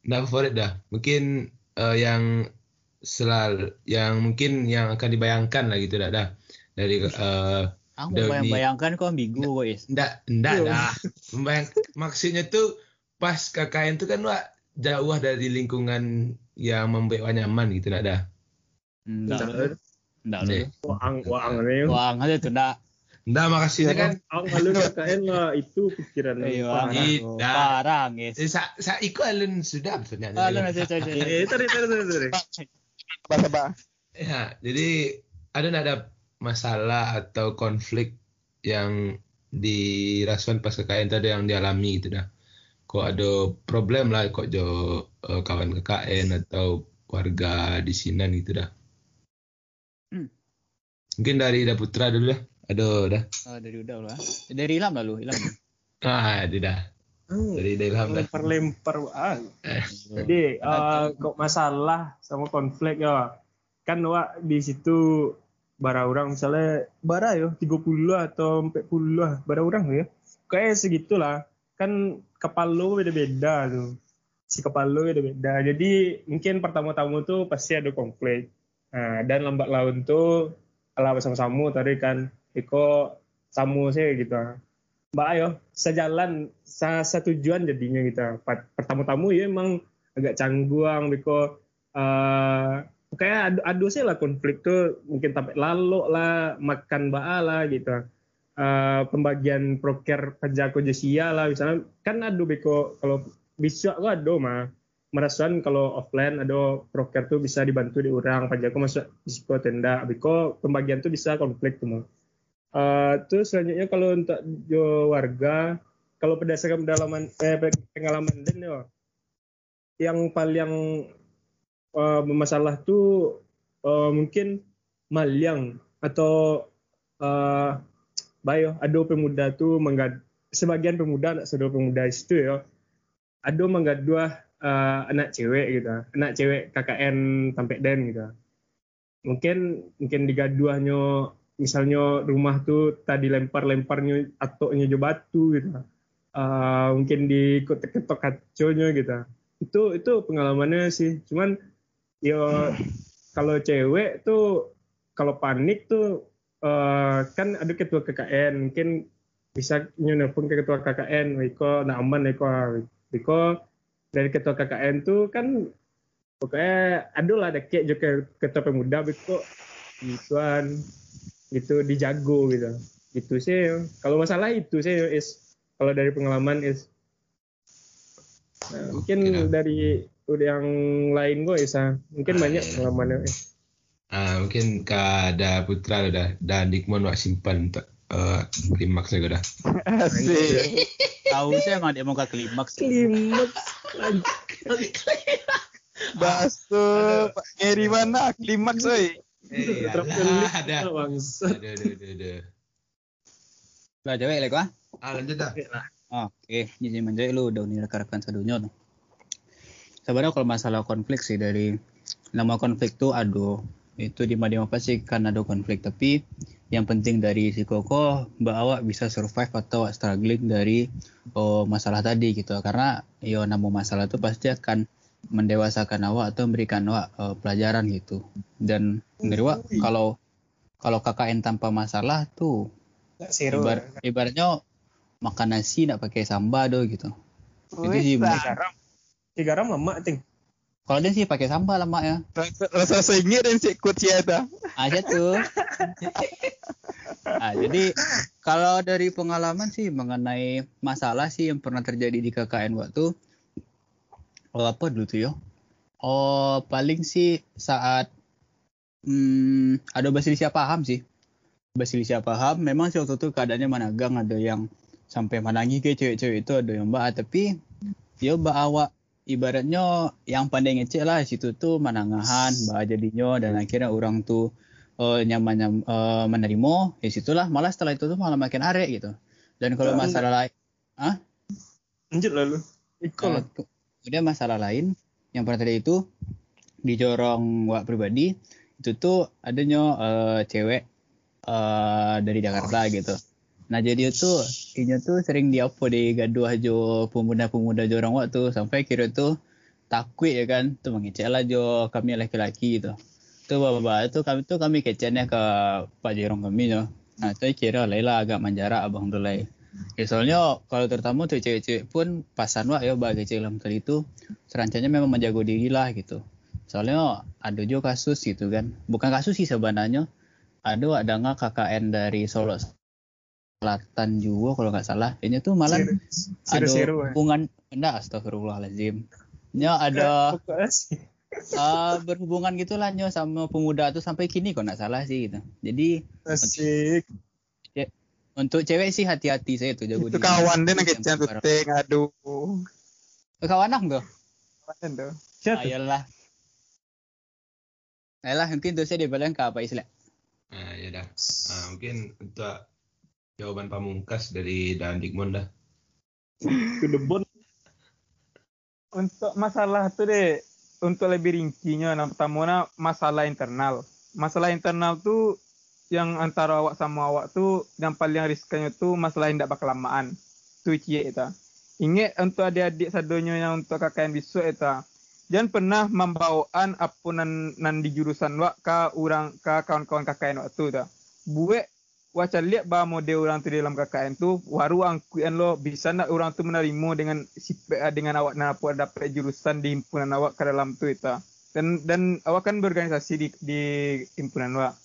Speaker 1: enggak favorit dah. Mungkin eh, yang selalu yang mungkin yang akan dibayangkan lah gitu dah dah. Dari eh
Speaker 2: Aku
Speaker 1: Udah
Speaker 2: bayangkan kau ambigu kok is.
Speaker 1: Nggak
Speaker 3: Iya.
Speaker 1: dah. Membayang, maksudnya tuh pas KKN tuh kan wak jauh dari lingkungan yang membuat wak nyaman gitu nggak dah.
Speaker 2: Enggak. Enggak
Speaker 1: Nih.
Speaker 2: lu.
Speaker 3: waang waang
Speaker 2: Wah, aja tuh enggak.
Speaker 1: Nggak maksudnya kan
Speaker 3: Ang alun KKN lah itu pikiran
Speaker 2: Iya. Parang is.
Speaker 1: eh, sa, sa iko alun sudah sebenarnya.
Speaker 2: Lu nanti coba.
Speaker 3: Eh, tadi tadi tadi.
Speaker 4: Sabar-sabar.
Speaker 1: Ya, jadi ada ada masalah atau konflik yang dirasakan pas KKN tadi yang dialami gitu dah. Kok ada problem lah kok jo eh, kawan KKN atau warga di sini gitu dah.
Speaker 2: Hmm.
Speaker 1: Mungkin dari Ida Putra dulu dah. Aduh dah.
Speaker 2: Oh, dari udah lah. Dari Ilham lalu, Ilham.
Speaker 1: Ah, dia dah. Dari Ida Ilham dah.
Speaker 3: lempar-lempar ah. Jadi eh, kok masalah sama konflik ya. Kan wak di situ bara orang misalnya bara yo 30 atau 40 lah bara orang ya. Kayak segitulah. Kan kepala lo beda-beda tuh. Si kepala lo beda-beda. Jadi mungkin pertama-tama tuh pasti ada konflik. Nah, dan lambat laun tuh ala bersama-sama tadi kan Iko samu sih gitu. Mbak ayo sejalan setujuan jadinya gitu. Pertama-tama ya emang agak cangguang biko uh, kayak adu adu sih lah konflik tuh mungkin sampai lalu lah makan baa lah gitu. Uh, pembagian proker pajak jesia lah misalnya. Kan adu biko kalau bisa gua ado mah. Merasakan kalau offline ada proker tuh bisa dibantu di orang pajak masuk disiko tenda. Biko pembagian tuh bisa konflik tuh uh, terus selanjutnya kalau untuk jo warga kalau berdasarkan pengalaman eh, pengalaman dan yo yang paling uh, bermasalah tuh uh, mungkin malyang atau uh, bayo ada pemuda tuh menggad sebagian pemuda anak saudara pemuda itu ya ada menggaduh uh, anak cewek gitu anak cewek KKN sampai den gitu. Mungkin mungkin digaduhnya misalnya rumah tuh tadi lempar-lemparnya atau nyojo batu gitu. Uh, mungkin di ketok kaconya gitu. Itu itu pengalamannya sih. Cuman yo kalau cewek tuh kalau panik tuh uh, kan ada ketua KKN mungkin bisa nyelpon ke ketua KKN Wiko nah aman Wiko. Wiko dari ketua KKN tuh kan pokoknya aduh lah ada kayak juga ketua pemuda itu gituan itu dijago gitu. Itu sih. Kalau masalah itu sih is kalau dari pengalaman is nah, mungkin okay, dari udah yang lain gue isa mungkin ah, banyak iya. pengalamannya is.
Speaker 1: Ah, mungkin kada putra udah dan Dikmon wak simpan untuk uh, klimaks udah.
Speaker 2: Asik. Tahu saya emang dia mau ke klimaks.
Speaker 3: Klimaks.
Speaker 4: Baso, Pak Geri mana klimaks oi?
Speaker 1: Eh, ada, ada. Ada, ada, ada,
Speaker 2: Lah cewek lek ah?
Speaker 1: Ah lanjut dah.
Speaker 2: Oke, jadi menjadi lu udah nih rekan-rekan sedunia tuh. Sebenarnya kalau masalah konflik sih dari nama konflik tuh aduh itu di mana pasti kan ada konflik. Tapi yang penting dari si Koko Mbak Awak bisa survive atau struggling dari oh, masalah tadi gitu. Karena yo nama masalah itu pasti akan mendewasakan awak atau memberikan awak uh, pelajaran gitu. Dan dari awak kalau kalau KKN tanpa masalah tuh ibar, ibaratnya makan nasi nak pakai sambal do gitu.
Speaker 3: Itu sih garam garam lemak ting
Speaker 2: kalau dia sih pakai sambal lah mak ya.
Speaker 4: Rasa sengit dan si ikut siapa?
Speaker 2: Aja tuh. nah, jadi kalau dari pengalaman sih mengenai masalah sih yang pernah terjadi di KKN waktu oh apa dulu tuh yo? Oh paling sih saat hmm, ada Basilisia paham sih. Basilisia paham memang sih waktu itu keadaannya managang ada yang sampai menangi ke cewek-cewek itu ada yang mbak tapi yo mbak awak ibaratnya yang pandai ngecek lah situ tuh menangahan bah jadinya dan akhirnya orang tuh uh, nyaman nyam, uh, menerima ya situlah malah setelah itu tuh malah makin arek gitu. Dan kalau masalah lain ah
Speaker 3: lanjut lalu.
Speaker 2: Ikut uh, kemudian masalah lain yang pernah tadi itu di jorong wak pribadi itu tuh adanya uh, cewek uh, dari Jakarta gitu Nah jadi itu inya tuh sering diapo di gaduh aja pemuda-pemuda jorang waktu sampai kira tuh takut ya kan tuh mengecek lah jo kami laki-laki gitu. Tuh bapak-bapak itu kami tuh kami kecenya ke Pak Jerong kami jo. Nah tuh kira lah agak manjara abang tuh lah. Ya, soalnya kalau terutama tuh cewek-cewek pun pasan wak ya bagi cewek dalam kali itu serancanya memang menjago diri lah gitu. Soalnya ada juga kasus gitu kan. Bukan kasus sih sebenarnya. Ada ada nggak KKN dari Solo Selatan juga kalau nggak salah. Ini tuh malah ada ya? hubungan enggak astagfirullahalazim. Nya ada uh, berhubungan gitu lah nyo sama pemuda tuh sampai kini kok nggak salah sih gitu. Jadi
Speaker 3: Asik.
Speaker 2: Untuk, untuk cewek sih hati-hati saya tuh jago
Speaker 4: Itu kawan deh tuh teh aduh.
Speaker 2: Kawan tuh.
Speaker 4: Kawan tuh.
Speaker 2: Ayolah. Ayolah mungkin tuh saya dibilang ke apa istilah.
Speaker 1: Nah, ya dah. Nah, mungkin untuk jawaban pamungkas dari Dan Dikmon dah.
Speaker 4: Untuk masalah tuh deh, untuk lebih rincinya, nah pertama masalah internal. Masalah internal tuh yang antara awak sama awak tuh yang paling riskannya tuh masalah yang tidak bakal lamaan. Tuh cie itu. Ingat untuk adik-adik sadonya yang untuk kakak yang bisu itu. Jangan pernah membawaan apunan nan di jurusan wak ke orang ke kawan-kawan kakak yang waktu itu. Buat waca lihat bahwa mode orang tu dalam KKN tu waru angkuan lo bisa nak orang tu menerima dengan sipe dengan awak nak apa dapat jurusan di himpunan awak ke dalam tu itu. Dan dan awak kan berorganisasi di di himpunan awak.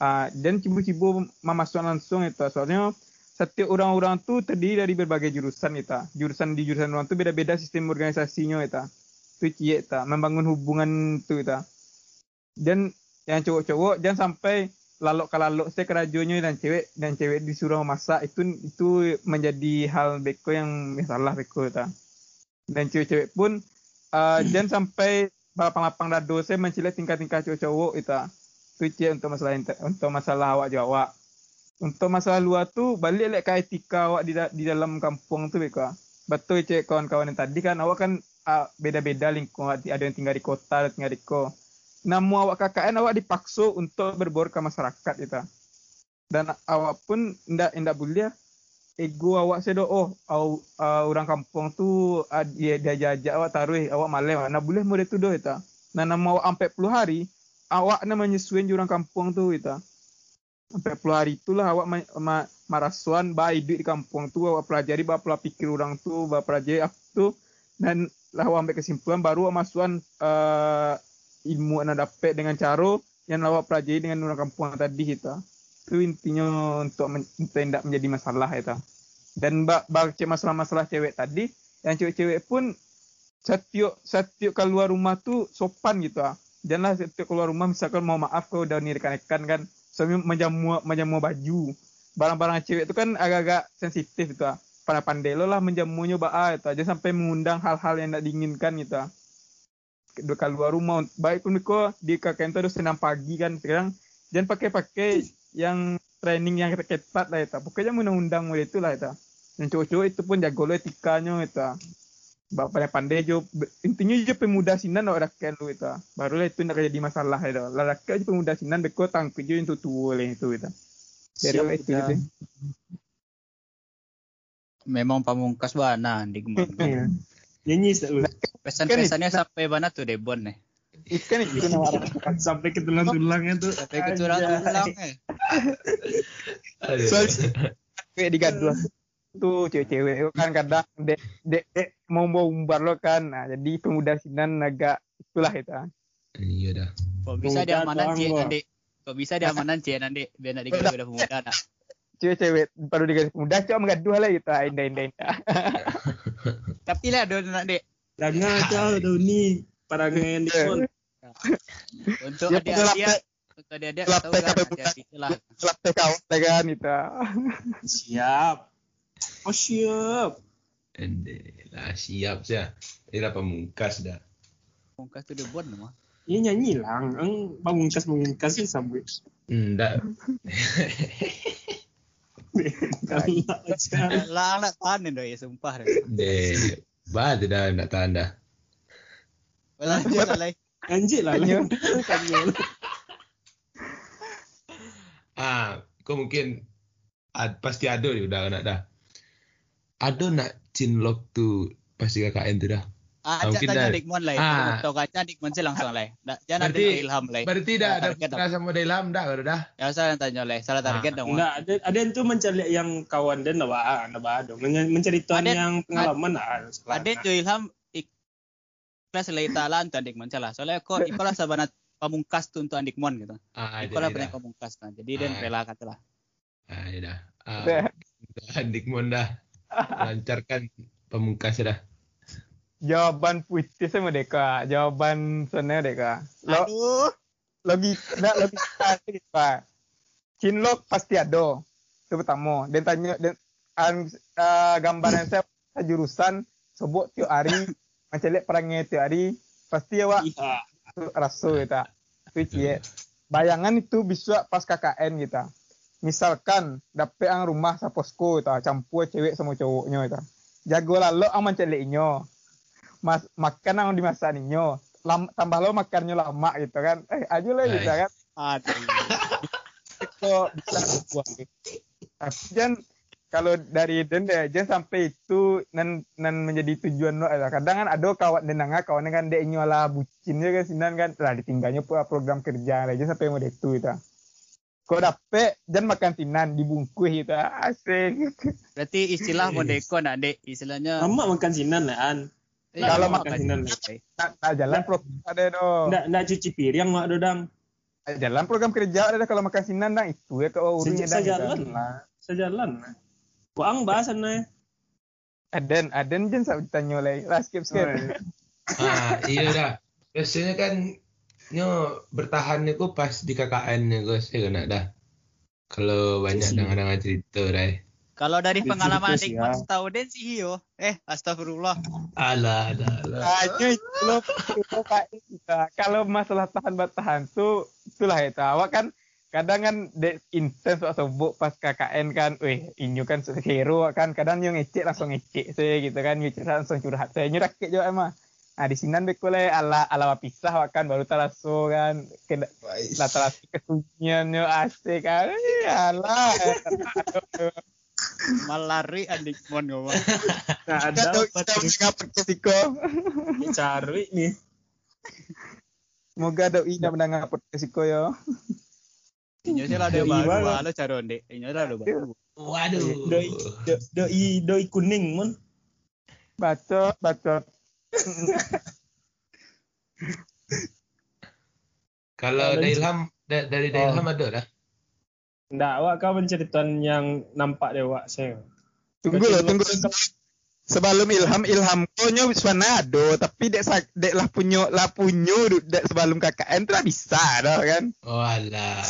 Speaker 4: Uh, dan cibu-cibu memasuk langsung itu. Soalnya setiap orang-orang tu terdiri dari berbagai jurusan itu. Jurusan di jurusan orang tu beda-beda sistem organisasinya itu. Tu cie itu membangun hubungan tu itu. Dan yang cowok-cowok jangan sampai lalu kalau saya kerajunya dan cewek dan cewek disuruh masak itu itu menjadi hal beko yang masalah beko ta. Dan cewek-cewek pun uh, jangan sampai lapang-lapang dado saya mencilik tingkat-tingkat cowok-cowok itu. Itu untuk masalah untuk masalah awak Jawa. Untuk masalah luar tu balik lek ke etika awak di, di dalam kampung tu beko. Betul cewek kawan-kawan yang tadi kan awak kan uh, beda-beda lingkungan ada yang tinggal di kota ada yang tinggal di ko namu awak KKN awak dipaksa untuk berbor ke masyarakat itu. Dan awak pun ndak ndak boleh ego awak sedo oh aw, uh, orang kampung tu dia dia jajak awak taruh awak malam mana boleh mode tu doh itu. Nah nama awak sampai puluh hari awak na menyesuaikan orang kampung tu itu. Sampai puluh hari itulah awak ma, ma, marasuan hidup di kampung tu awak pelajari ba pola pikir orang tu ba pelajari apa tu dan lah awak ambil kesimpulan baru awak masukan uh, ilmu anda dapat dengan cara yang awak pelajari dengan orang kampung tadi kita. Itu intinya untuk men- tidak menjadi masalah itu. Dan bak bak masalah-masalah cewek tadi, yang cewek-cewek pun setiap setiap keluar rumah tu sopan gitu ah. Janganlah setiap keluar rumah misalkan mau maaf kau udah ni rekan-rekan kan, suami menjamu menjamu baju. Barang-barang cewek itu kan agak-agak sensitif itu ah. Pandai-pandai lo lah menjamunya ba itu aja sampai mengundang hal-hal yang tidak diinginkan gitu ah keluar rumah baik pun kau di kakek itu harus senam pagi kan sekarang jangan pakai-pakai yang training yang ketat lah itu pokoknya undang-undang mulai itu lah itu yang cowok-cowok itu pun jago lo etikanya itu bapak pandai jo intinya jo pemuda sinan orang rakyat lu itu barulah itu nak jadi masalah itu lah rakyat jo pemuda sinan beko tangki jo itu tua oleh itu itu dari itu
Speaker 2: Memang pamungkas bana digman.
Speaker 3: Nyanyi selalu.
Speaker 2: Pesan-pesannya sampai mana tuh Debon nih?
Speaker 4: Ikan itu
Speaker 3: Sampai ke tulang-tulangnya tuh.
Speaker 2: Sampai ke tulang-tulang.
Speaker 1: Aduh.
Speaker 4: Soalnya- kayak digaduh tuh cewek-cewek kan kadang dek dek dek mau mau umbar lo kan nah, jadi pemuda sinan agak itulah itu
Speaker 1: Iya dah.
Speaker 2: Kok bisa diamanan
Speaker 3: doang,
Speaker 2: cie nanti? Kok bisa diamanan cie nanti? Biar nanti kita udah pemuda nak.
Speaker 4: cewek-cewek baru digaduh pemuda coba mengaduh lah gitu indah indah indah
Speaker 2: Tapi lah do nanti
Speaker 3: Jangan kau tuh nih para yang di phone.
Speaker 2: untuk adik-adik untuk adik-adik tahu kan hati-hati lah.
Speaker 4: setelah teh kan itu
Speaker 3: Siap. Oh siap.
Speaker 1: Ende lah siap sih. Ini lah pemungkas dah.
Speaker 2: Pungkas tuh Debon mah.
Speaker 3: Ini nyanyi lang. Ang pamungkas mengungkas sih sampai.
Speaker 1: Enggak.
Speaker 3: Kalau aja.
Speaker 2: Lah anak panen doy sumpah.
Speaker 1: Deh. Bah, tidak nak tahan dah.
Speaker 2: Lanjut lah. Lai.
Speaker 3: Anjir lah.
Speaker 4: Tanya.
Speaker 1: Ah, kau mungkin ad, pasti ada nih udah nak dah. Ada nak cinlok tu pasti KKN tu dah.
Speaker 2: Ah,
Speaker 1: Ah,
Speaker 2: tanya
Speaker 1: dah.
Speaker 2: Dikmon lah.
Speaker 1: Ah.
Speaker 2: Tahu kaca Dikmon sih langsung lah. Jangan ada ilham lah.
Speaker 1: Berarti dah ada pernah sama Delam dah kalau dah.
Speaker 2: Ya saya tanya lah. Salah target
Speaker 1: Ah.
Speaker 2: dong.
Speaker 3: Enggak, ada ada yang tuh mencari yang kawan dan nabaa, nabaa dong. Men- Menceritakan
Speaker 2: Ada-
Speaker 3: yang pengalaman lah.
Speaker 2: Ada jo ilham ikhlas lillahi ta'ala untuk Dikmon salah. Soalnya kok ikolah sabana pamungkas tuh untuk Dikmon gitu.
Speaker 1: Ah,
Speaker 2: Ikolah
Speaker 1: jadi
Speaker 2: pernah
Speaker 1: dah.
Speaker 2: pamungkas nah. Jadi dan
Speaker 1: Ah.
Speaker 2: rela kata lah.
Speaker 1: Ah, ya dah. Ah, Dikmon dah. Lancarkan pemungkas dah.
Speaker 4: Jawaban puitis sama deka. Jawaban sana deka. Lo
Speaker 2: Aduh.
Speaker 4: logika nggak logika pak. Cinlok pasti ada itu pertama. Dan tanya dan an, uh, gambaran saya jurusan sebut tiap hari macam perangnya tiap hari pasti awak
Speaker 3: Iya.
Speaker 4: rasa kita itu cie bayangan itu bisa pas KKN kita misalkan dapet ang rumah sa posko kita campur cewek sama cowoknya kita jago lah lo aman celiknya mas makan ang dimasaninya Lam, tambah lo makannya lama gitu kan eh aja lah gitu
Speaker 1: Hai.
Speaker 4: kan
Speaker 2: Aduh.
Speaker 4: itu bisa buat tapi kan kalau dari den deh jangan sampai itu nan nan menjadi tujuan lo lah. kadang kan ada kawan denanga kawan kan dia nyola bucinnya kan sinan kan lah ditinggalnya pula program kerja lah jangan sampai mau itu itu Kok dapet dan makan sinan dibungkus gitu asik.
Speaker 2: Berarti istilah modeko nak dek istilahnya.
Speaker 3: Lama makan sinan lah an.
Speaker 2: Eh,
Speaker 4: kalau
Speaker 2: lama
Speaker 3: makan sinan.
Speaker 2: Eh,
Speaker 4: Nak, nak jalan pro ada dong.
Speaker 3: Nggak, nggak cuci piring mak dodang.
Speaker 4: Jalan program kerja ada kalau makan sinan dang itu ya ke urusnya dang.
Speaker 3: sejalan lah. Sejalan lah. Kuang bahasan lah.
Speaker 4: Aden, Aden jen saya ditanya oleh lah skip skip.
Speaker 1: Ah, iya dah. Biasanya kan nyo bertahan niku pas di KKN niku sih kena dah. Kalau banyak dengar-dengar cerita dah.
Speaker 2: Kalau dari pengalaman Nikmat
Speaker 3: ya.
Speaker 2: Den sih iyo. Eh, astagfirullah.
Speaker 1: Alah, alah, alah.
Speaker 4: Itu loh, itu Kalau masalah tahan bertahan tuh itulah itu. Awak kan kadang kan dek intens waktu sobok pas KKN kan, weh inyo kan hero kan, kadang yang ngecek langsung ngecek saya gitu kan, ngecek langsung curhat saya nyerakit juga emang. Nah di sini beko le ala ala pisah kan baru taraso kan, kena lah taraso kesunyiannya asik kan, Eh, alah.
Speaker 2: Malari adik mon ngomong.
Speaker 3: Nah, ada
Speaker 4: kita
Speaker 3: tuh?
Speaker 4: mengapa kesiko.
Speaker 3: cari nih.
Speaker 4: Moga doi nak mendengar podcast iko yo.
Speaker 2: Inyo sih lah ada
Speaker 3: Doi
Speaker 2: baru, halo caron dek. Inyo lah ada baru.
Speaker 1: Waduh.
Speaker 3: Doi, do- doi, doi kuning mon.
Speaker 4: Bacot, bacot.
Speaker 1: Kalau
Speaker 3: Kalau
Speaker 1: dari Ilham, da- dari dari
Speaker 3: Oh.
Speaker 1: Ilham ada dah.
Speaker 3: Nggak, wak kau menceritakan yang nampak deh wak saya.
Speaker 4: Tunggu loh, tunggu. Sebelum Ilham, Ilham konyo Swanado, tapi dek sak- dek lah punyo lah punyo dek sebelum KKN tuh lah bisa dah kan.
Speaker 1: Oh alah.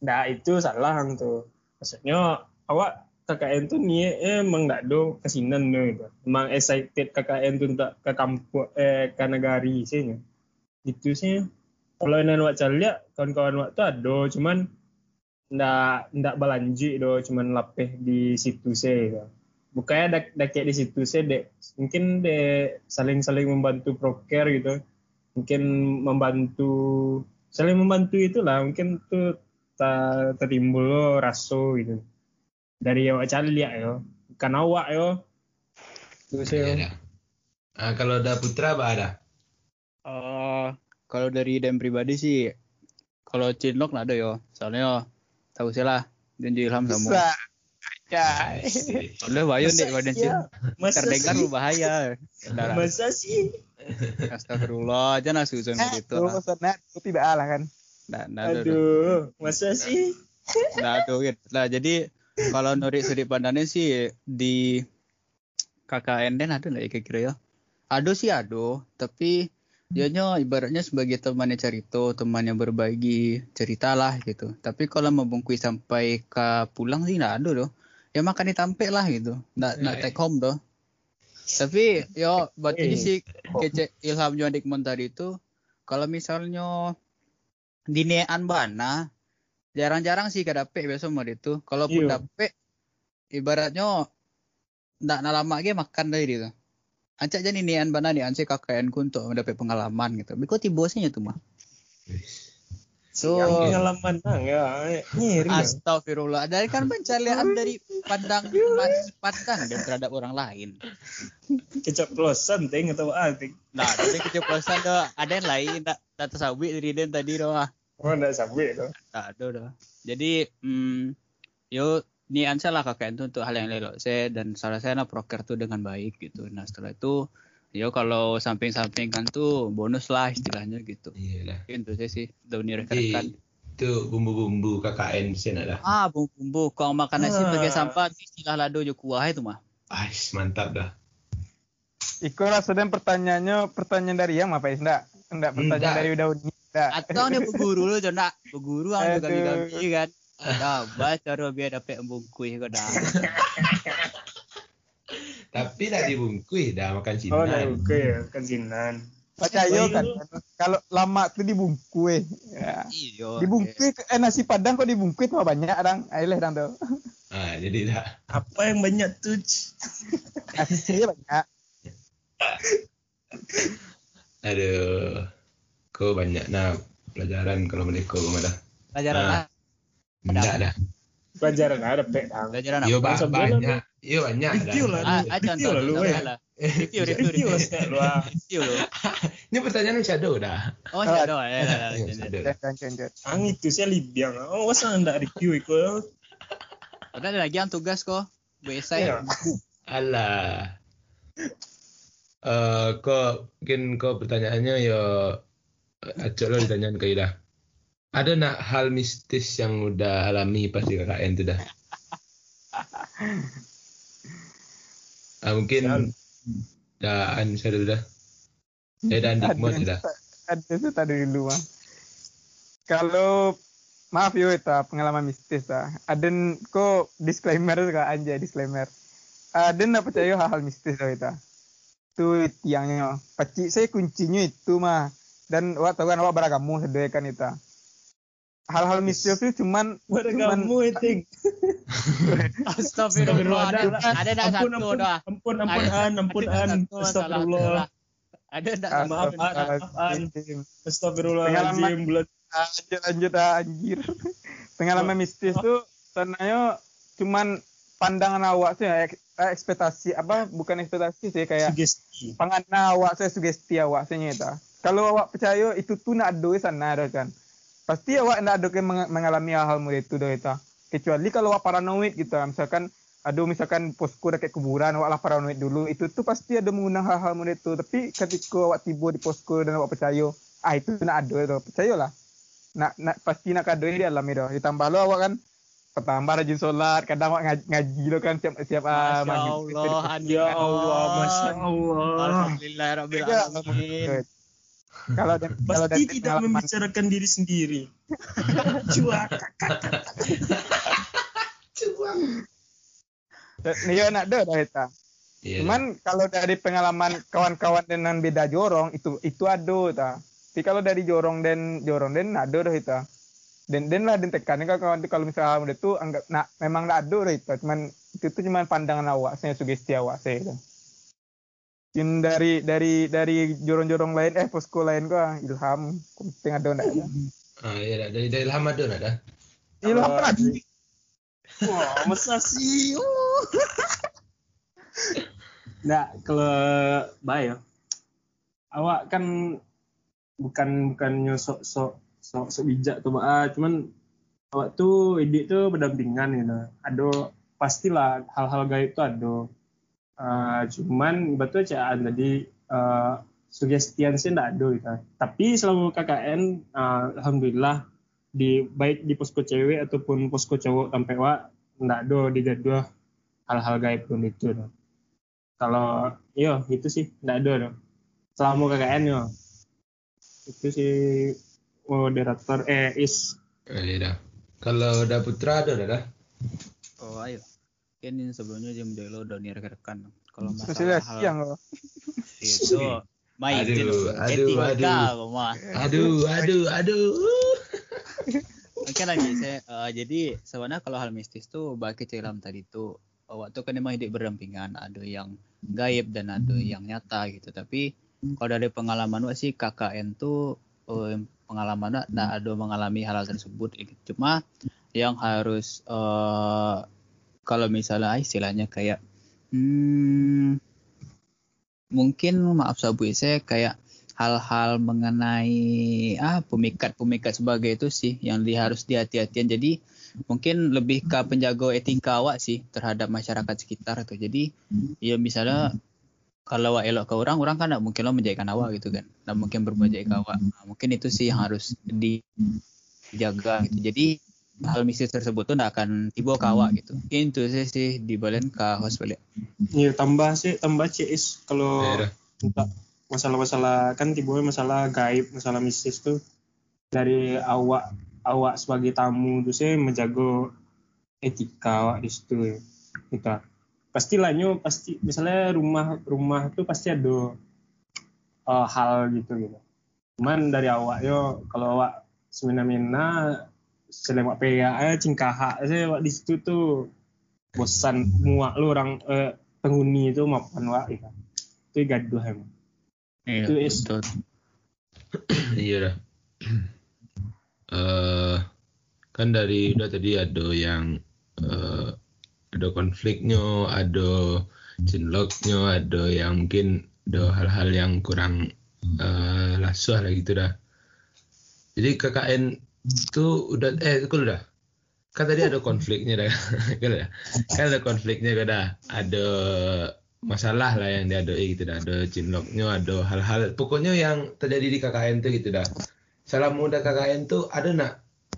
Speaker 3: Nah itu salah hang tuh. Maksudnya awak KKN tuh niatnya emang nggak do kesinan tuh gitu. Emang excited KKN tuh untuk ke kampung eh ke negari sih. Itu sih. Kalau yang awak lihat kawan-kawan awak tuh ada, cuman ndak ndak balanji do, cuman lapeh di situ. Gitu. Bukannya dak dak kayak di situ sih dek mungkin dek saling-saling membantu proker gitu. Mungkin membantu saling membantu itulah mungkin tuh ta tertimbul lo raso gitu dari awak cari lihat yo bukan awak yo itu sih
Speaker 1: Iya
Speaker 3: yo.
Speaker 1: dah. Ah, kalau ada putra apa ada?
Speaker 2: Eh, kalau dari Den pribadi sih, kalau Cinlok nggak ada yo. Soalnya tahu sih lah, Dan Ilham sama.
Speaker 4: Bisa. Ya.
Speaker 2: Udah bayon dek badan Cin.
Speaker 3: masa
Speaker 2: Terdengar
Speaker 3: sih
Speaker 2: lu bahaya. Darah.
Speaker 3: masa sih
Speaker 2: Astagfirullah, aja nasu gitu.
Speaker 4: Tuh sana tidak lah kan.
Speaker 2: Nah, nah, aduh.
Speaker 3: aduh masa sih
Speaker 2: Nah, aduh, gitu. Nah, jadi kalau Nuri sudut pandangnya sih di KKN Den ada nggak ya kira-kira ya? Ada sih ada, tapi dianya ibaratnya sebagai temannya cerita, teman yang berbagi cerita lah gitu. Tapi kalau membungkui sampai ke pulang sih nggak ada doh. Ya makan ditampek lah gitu. Nggak nggak
Speaker 1: Right.
Speaker 2: take home doh. Tapi yo buat ini
Speaker 3: Eh.
Speaker 2: sih kece Ilham Juan Dikmon tadi itu kalau misalnya dinean bana jarang-jarang sih kadapek biasa mau itu. Kalaupun
Speaker 3: Iya.
Speaker 2: dapet ibaratnya ndak nak lama ge makan dari itu. Ancak jadi nian bana nih ansi KKN ku untuk mendapat pengalaman gitu. Biko tibosnya tuh mah. So,
Speaker 3: yang pengalaman nang ya ngiri.
Speaker 2: Astagfirullah. Dari kan pencarian dari pandang pandang dan terhadap orang lain.
Speaker 3: keceplosan ting atau apa ting
Speaker 2: Nah, tapi keceplosan doh. Ada yang lain tak tak tersawi dari den tadi doh. ah.
Speaker 3: oh nggak sampai tuh
Speaker 2: Tak doh. Jadi, hmm, yo nian saya lah kakek itu untuk hal yang lelok saya dan salah saya nak proker tuh dengan baik gitu. Nah setelah itu, yo kalau samping-sampingkan tuh bonus lah istilahnya gitu.
Speaker 1: Iya dah.
Speaker 2: Itu saya sih dunia
Speaker 1: Jadi
Speaker 2: rekan.
Speaker 1: itu bumbu-bumbu KKN sih ada.
Speaker 2: Ah, bumbu-bumbu. Kau makan nasi
Speaker 3: Ah.
Speaker 2: pakai sampah, istilah lado jo kuah itu mah.
Speaker 1: Ais, mantap dah.
Speaker 4: Iko rasa dan pertanyaannya pertanyaan dari yang apa ya? Enggak. Enggak pertanyaan
Speaker 1: Enggak.
Speaker 4: dari udah Enggak.
Speaker 2: Atau nih beguru lu jo nak beguru ang
Speaker 4: Aduh.
Speaker 2: kami-kami kan. Dah, baca cara biar dapat bungkui kau dah.
Speaker 1: Tapi dah dibungkus dah makan
Speaker 3: oh nah
Speaker 1: cinan.
Speaker 3: oke ya kesinan
Speaker 4: Percaya
Speaker 3: Oh,
Speaker 4: kan kalau lama tuh dibungkui. Ya.
Speaker 2: Iyo.
Speaker 4: Dibungkui eh, nasi padang kok dibungkui mah banyak dang. Ayolah dang tuh.
Speaker 1: Ah, jadi dah.
Speaker 3: apa yang banyak tuh
Speaker 4: Nasinya banyak.
Speaker 1: Aduh. Kau banyak nah pelajaran kalau mereka kau dah.
Speaker 2: Pelajaran
Speaker 1: Ah. Enggak dah.
Speaker 3: pelajaran ada pek dang.
Speaker 2: Pelajaran
Speaker 1: Yo
Speaker 2: apa?
Speaker 1: ba-
Speaker 3: Sebenarnya
Speaker 1: banyak. Yo banyak.
Speaker 3: Review lah.
Speaker 2: Ah, ah,
Speaker 3: Review
Speaker 2: contoh,
Speaker 3: lah lu.
Speaker 2: Review, review,
Speaker 3: Review lah
Speaker 2: review.
Speaker 3: lu.
Speaker 1: Ini pertanyaan shadow dah.
Speaker 2: Oh, shadow. Ya, ya,
Speaker 1: Iya,
Speaker 2: ya.
Speaker 4: jangan, jangan.
Speaker 3: Ang itu saya libiang. Oh, masa anda review itu?
Speaker 2: Udah ada lagi yang tugas kok. Bu esai.
Speaker 3: Iya.
Speaker 1: Alah. Eh, kok mungkin kok pertanyaannya yo acok lo ditanyain ke Ida. Ada nak hal mistis yang udah alami pas di KKN dah? Ah, mungkin dah an saya dah. Eh dan Dikmon
Speaker 4: Ada-
Speaker 1: dah.
Speaker 4: Ada itu tadi dulu mah. Kalau maaf yo itu pengalaman mistis ah. Aden kok disclaimer juga aja disclaimer. Aden nak percaya hal-hal mistis lah itu. Itu tiangnya. Pacik saya kuncinya itu mah. Dan awak tahu kan awak beragamu sedaya kan itu. Hal-hal mistis itu cuman
Speaker 3: Buat
Speaker 4: Cuman-
Speaker 3: kamu itu.
Speaker 2: Astagfirullah. Ada ada
Speaker 3: Ampun,
Speaker 2: satu dah.
Speaker 3: ampun, ampun,
Speaker 2: Ada-
Speaker 3: an, ampun,
Speaker 2: ada
Speaker 3: an. Astagfirullah.
Speaker 2: Ada.
Speaker 3: Ah, maaf, An, maaf, An. Astagfirullahaladzim. Bulan
Speaker 4: lanjut lanjut ah, anjir pengalaman mistis tuh sebenarnya cuman pandangan awak sih ya, ek- ekspektasi apa bukan ekspektasi sih kayak
Speaker 3: sugesti.
Speaker 4: pandangan awak saya sugesti awak saya itu kalau awak percaya itu tuh nak ada sana kan pasti awak nak ada ke meng- mengalami hal-hal model itu dah itu kecuali kalau awak paranoid gitu misalkan aduh misalkan posko dekat kuburan awak lah paranoid dulu itu tuh pasti ada mengundang hal-hal model itu tapi ketika awak tiba di posko dan awak percaya ah itu nak ada itu percayalah nak nak pasti nak kado di alam itu ditambah lo awak kan pertambah rajin sholat kadang awak ngaji, ngaji lo kan siap siap ah,
Speaker 2: Masya
Speaker 4: maghrib.
Speaker 2: Allah.
Speaker 3: Ya Allah, Masya Allah.
Speaker 2: Alhamdulillah Rabbil Alamin.
Speaker 4: Kalau dan kalau
Speaker 3: Pasti
Speaker 4: dari
Speaker 3: tidak membicarakan diri sendiri. Cuak.
Speaker 4: Iya nak ada dah eta.
Speaker 1: Iya.
Speaker 4: Cuman kalau dari pengalaman kawan-kawan dengan beda jorong itu itu ada ta. Tapi kalau dari jorong dan jorong dan ada dah itu. Dan dan lah dan tekan kan kawan kalau misalnya udah tuh anggap nak memang nak ada dah itu. Cuman itu tuh cuman pandangan awak saya sugesti awak saya itu. Mungkin dari dari dari jorong-jorong lain eh posko lain gua ilham penting ada ndak ada.
Speaker 1: Ah, iya dah. Dari dari lama ada nak dah.
Speaker 4: Ilham kan ada.
Speaker 3: Wah, masa sih? Nah, kalau baik ya. Awak kan bukan bukannya sok sok sok sok bijak tuh, ah, cuman awak tuh ide tuh berdampingan gitu. Ada pastilah hal-hal gaib tuh ada. Ah, cuman betul caan tadi ah, sugestian sih enggak ada gitu. Tapi selama KKN ah, alhamdulillah di baik di posko cewek ataupun posko cowok sampai wa enggak ada di jadwal hal-hal gaib pun itu no. kalau iya itu sih enggak ada no. selama KKN yo itu sih moderator eh is
Speaker 1: iya dah. Kalau udah putra ada dah dah.
Speaker 2: Oh ayo. Mungkin sebelumnya jam dulu udah nih rekan. Kalau masalah
Speaker 4: Sosialisasi
Speaker 2: hal
Speaker 4: yang
Speaker 2: itu main
Speaker 1: Aduh,
Speaker 2: itu
Speaker 1: aduh,
Speaker 2: etika
Speaker 1: aduh. Aduh, aduh, aduh.
Speaker 2: Oke lagi saya eh, jadi sebenarnya kalau hal mistis tuh bagi celam tadi tuh eh, waktu kan memang hidup berdampingan ada yang gaib dan ada yang nyata gitu tapi kalau dari pengalaman sih KKN tuh eh, pengalaman nah ada mengalami hal-hal tersebut gitu. cuma yang harus eh kalau misalnya istilahnya kayak hmm, mungkin maaf sabu saya kayak hal-hal mengenai ah pemikat-pemikat sebagai itu sih yang di, harus dihati-hatian. Jadi mungkin lebih ke penjaga etika awak sih terhadap masyarakat sekitar tuh. Jadi ya misalnya kalau awak elok ke orang, orang kan tidak mungkin lo menjadikan awak gitu kan. Tidak mungkin berbuat ke awak. Mungkin itu sih yang harus dijaga gitu. Jadi hal mistis tersebut tuh tidak akan tiba ke awak gitu. Itu sih, sih dibalen ke host balik.
Speaker 3: ya tambah sih tambah cis kalau
Speaker 1: Iya
Speaker 3: untuk masalah-masalah kan tiba masalah gaib masalah mistis tuh dari awak awak sebagai tamu tuh sih menjaga etika awak di situ ya. kita pastilah nyo pasti misalnya rumah rumah tuh pasti ada uh, hal gitu gitu cuman dari awak yo kalau awak semena-mena selemak pea aja cingkaha saya di situ tuh bosan muak lu orang eh, penghuni itu maupun wak gitu. itu gaduh emang
Speaker 2: Iya,
Speaker 3: Itu is-.
Speaker 1: Iya dah. Eh kan dari udah tadi ada yang eh, ada konfliknya, ada cinloknya, ada yang mungkin ada hal-hal yang kurang eh lasuh lah gitu dah. Jadi KKN itu udah eh itu udah kan tadi ada konfliknya dah. Kan ada kan ada konfliknya kan dah. Ada masalah lah yang diadoi gitu dah. Ada cinloknya ada hal-hal. Pokoknya yang terjadi di KKN tuh gitu dah. Salah muda KKN tuh ada nak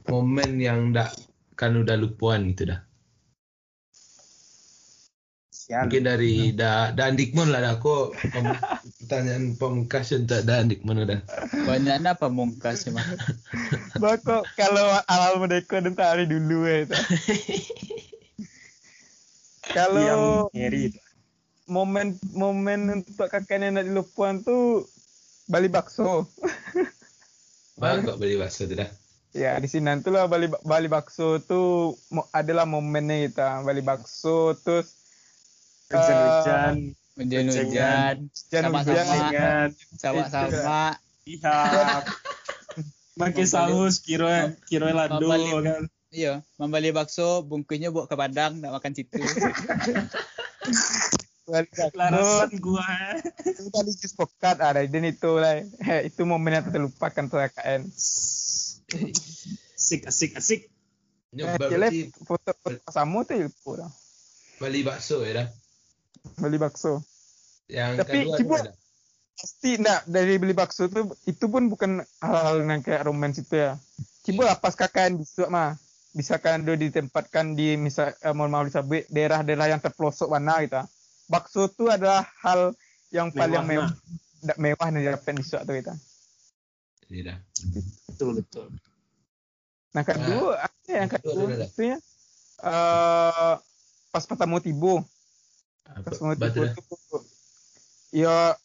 Speaker 1: momen yang dak kan udah lupuan gitu dah
Speaker 3: Sial.
Speaker 1: mungkin dari da Dan Dikmon lah aku pem- pertanyaan pemungkas untuk Dan Dikmon udah
Speaker 2: Banyaknya pemungkas mah.
Speaker 4: Bako kalau awal merdeka dan hari dulu ya itu. kalau
Speaker 3: yang
Speaker 4: momen momen untuk kakek nenek di Lupuan tuh Bali bakso.
Speaker 1: Bang kok beli bakso tuh dah
Speaker 4: Ya di sini nanti lah Bali Bali bakso tuh mo- adalah momennya kita Bali bakso terus
Speaker 3: Hujan-hujan.
Speaker 2: Hujan-hujan.
Speaker 4: hujan
Speaker 2: Sama-sama.
Speaker 3: Dengan
Speaker 2: Sama-sama.
Speaker 3: Iya. Pakai saus kiro kiro lado kan.
Speaker 2: Iya, membeli bakso, bungkusnya bawa ke Padang, nak makan situ.
Speaker 3: Larasan gua.
Speaker 4: itu tadi jus pokat ada dan itu lah Eh, itu momen yang tak terlupakan tuh KKN.
Speaker 3: Asik asik asik.
Speaker 4: Eh,
Speaker 1: nyoba
Speaker 4: foto foto pasamu tuh ilmu dah.
Speaker 1: beli bakso ya dah
Speaker 4: Beli bakso.
Speaker 1: yang
Speaker 4: Tapi,
Speaker 1: kedua
Speaker 4: Cibo-
Speaker 1: tuh ada
Speaker 4: pasti enggak dari beli bakso tuh itu pun bukan hal-hal yang kayak romans itu ya. Cibo lah pas kakaknya bisa mah bisa kan do ditempatkan di misal eh, mohon maaf disebut daerah-daerah yang terpelosok mana gitu. Bakso tuh adalah hal yang paling
Speaker 3: Mewah,
Speaker 4: mewah, mewah, mewah nih dapat di suatu gitu.
Speaker 1: Iya dah
Speaker 3: Betul betul.
Speaker 4: Nah kedua apa yang
Speaker 1: kedua
Speaker 4: kedua
Speaker 1: ada.
Speaker 4: itu ya eh pas pertama tibo
Speaker 1: apa
Speaker 4: pas pertama
Speaker 1: batu dah
Speaker 4: tuh. Ya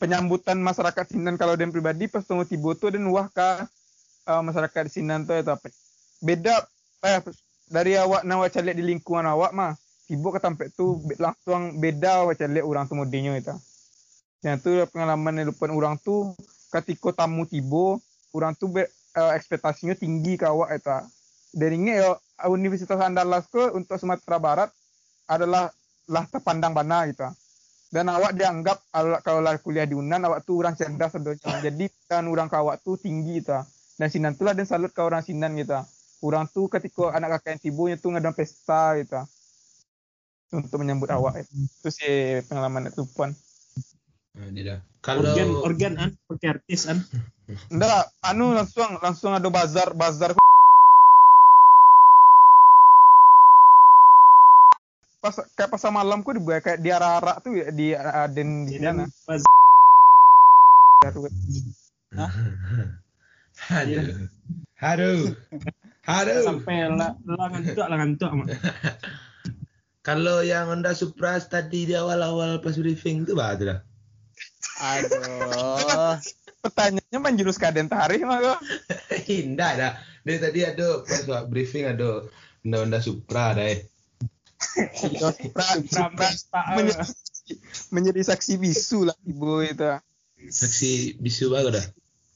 Speaker 4: penyambutan masyarakat Sinan kalau dan pribadi pas tibo tuh dan wah ka eh, masyarakat Sinan tuh itu apa? Beda eh dari awak nawa calik di lingkungan awak mah tibo ke tempat tuh be- langsung beda awak calik orang tuh mudenya itu. Yang tuh pengalaman yang lupa orang tuh ketika tamu tibo orang tuh be, eh, ekspektasinya tinggi ke awak itu. Dari ini ya Universitas Andalas ke untuk Sumatera Barat adalah lah terpandang mana gitu. Dan awak dianggap al- kalau lah kuliah di Unan awak tuh orang cerdas sebenarnya jadi kan orang ke awak tuh tinggi gitu. Dan sinan tuh lah dan salut ke orang sinan gitu. Orang tuh ketika anak kakak yang tibunya tuh ngadain pesta gitu. Untuk menyambut awak. Itu sih pengalaman itu pun
Speaker 1: Nah, kalau
Speaker 3: Organ organ an pakai artis an.
Speaker 4: enggak anu langsung langsung ada bazar bazar pas kayak pasar malam ku dibuat kayak di arah-arah tuh ya, di Aden di sana
Speaker 3: Pas
Speaker 1: Aduh. Aduh. Aduh.
Speaker 3: sampai lah ngantuk lah ngantuk mak.
Speaker 1: Kalau yang Honda Supra tadi di awal-awal pas briefing itu bah tuh dah.
Speaker 2: Aduh.
Speaker 4: pertanyaannya menjurus ke Aden Tarih mah kok.
Speaker 1: Indah dah. Dari tadi ada pas briefing ada Honda Honda Supra dah
Speaker 4: menjadi, menjadi saksi bisu lah ibu itu.
Speaker 1: Saksi bisu bagus dah.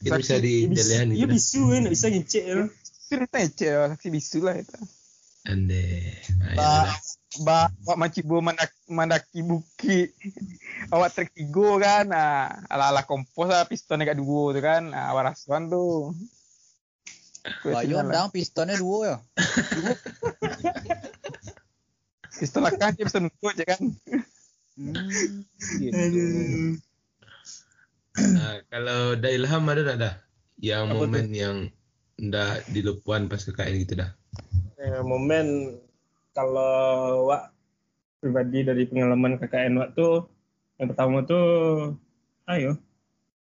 Speaker 1: Itu bisa
Speaker 4: Saksi
Speaker 1: di dilihat
Speaker 3: Iya bisu kan bisa ngecek ya.
Speaker 4: Cerita aja saksi bisu lah itu.
Speaker 1: Ande. Ya
Speaker 4: Ba, ba, awak macibo mendaki, mendaki bukit. awak trek tigo kan. Nah, ala-ala kompos lah pistonnya kat dua tu kan. Nah, awak rasuan tu.
Speaker 2: Bayu pistonnya dua ya.
Speaker 4: Piston lah kan dia bisa nunggu je kan.
Speaker 2: Hmm, gitu.
Speaker 3: Aduh.
Speaker 1: Nah, kalau dah ilham ada tak dah? Yang
Speaker 3: Apa
Speaker 1: momen yang ndak dilupuan pas KKN gitu dah.
Speaker 3: Eh, momen kalau wak pribadi dari pengalaman KKN wak tuh yang pertama tuh ayo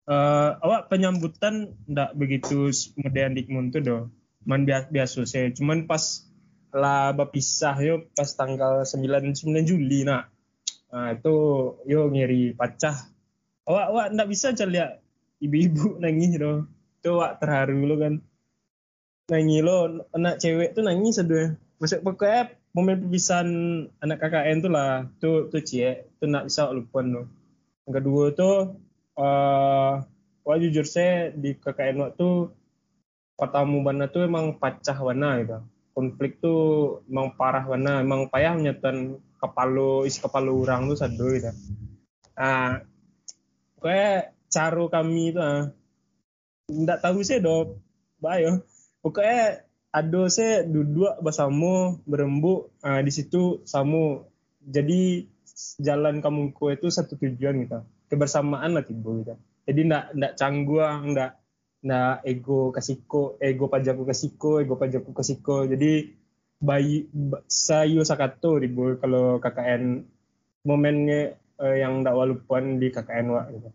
Speaker 3: eh awak penyambutan ndak begitu modern dikmun tuh doh man biasa biasa saya cuman pas lah berpisah yo pas tanggal 9 9 Juli nak. Nah, itu yo ngiri pacah. Awak awak ndak bisa aja lihat ibu-ibu nangis doh itu awak terharu lo kan. Nangis lo anak cewek tuh nangis aduh. Maksud pokoknya momen perpisahan anak KKN tuh lah. Tuh tuh cie tuh nak bisa lupa tuh yang kedua tuh eh wah jujur saya di KKN waktu pertama bana tuh emang pacah warna gitu konflik tuh emang parah mana emang payah nyatan kepala isi kepala orang tuh sadu gitu. Ah kayak caro kami itu ah. Nggak tahu sih dok bayo pokoknya ada saya duduk bersama berembuk ah, di situ samu jadi jalan kamuku itu satu tujuan gitu. Kebersamaan lah tiba gitu. Jadi ndak ndak canggung ndak ndak ego kasiko ego pajaku kasiko ego pajaku kasiko. Jadi bayi ba- sayo sakato ribu kalau KKN momennya eh, yang ndak walupan di KKN wa gitu.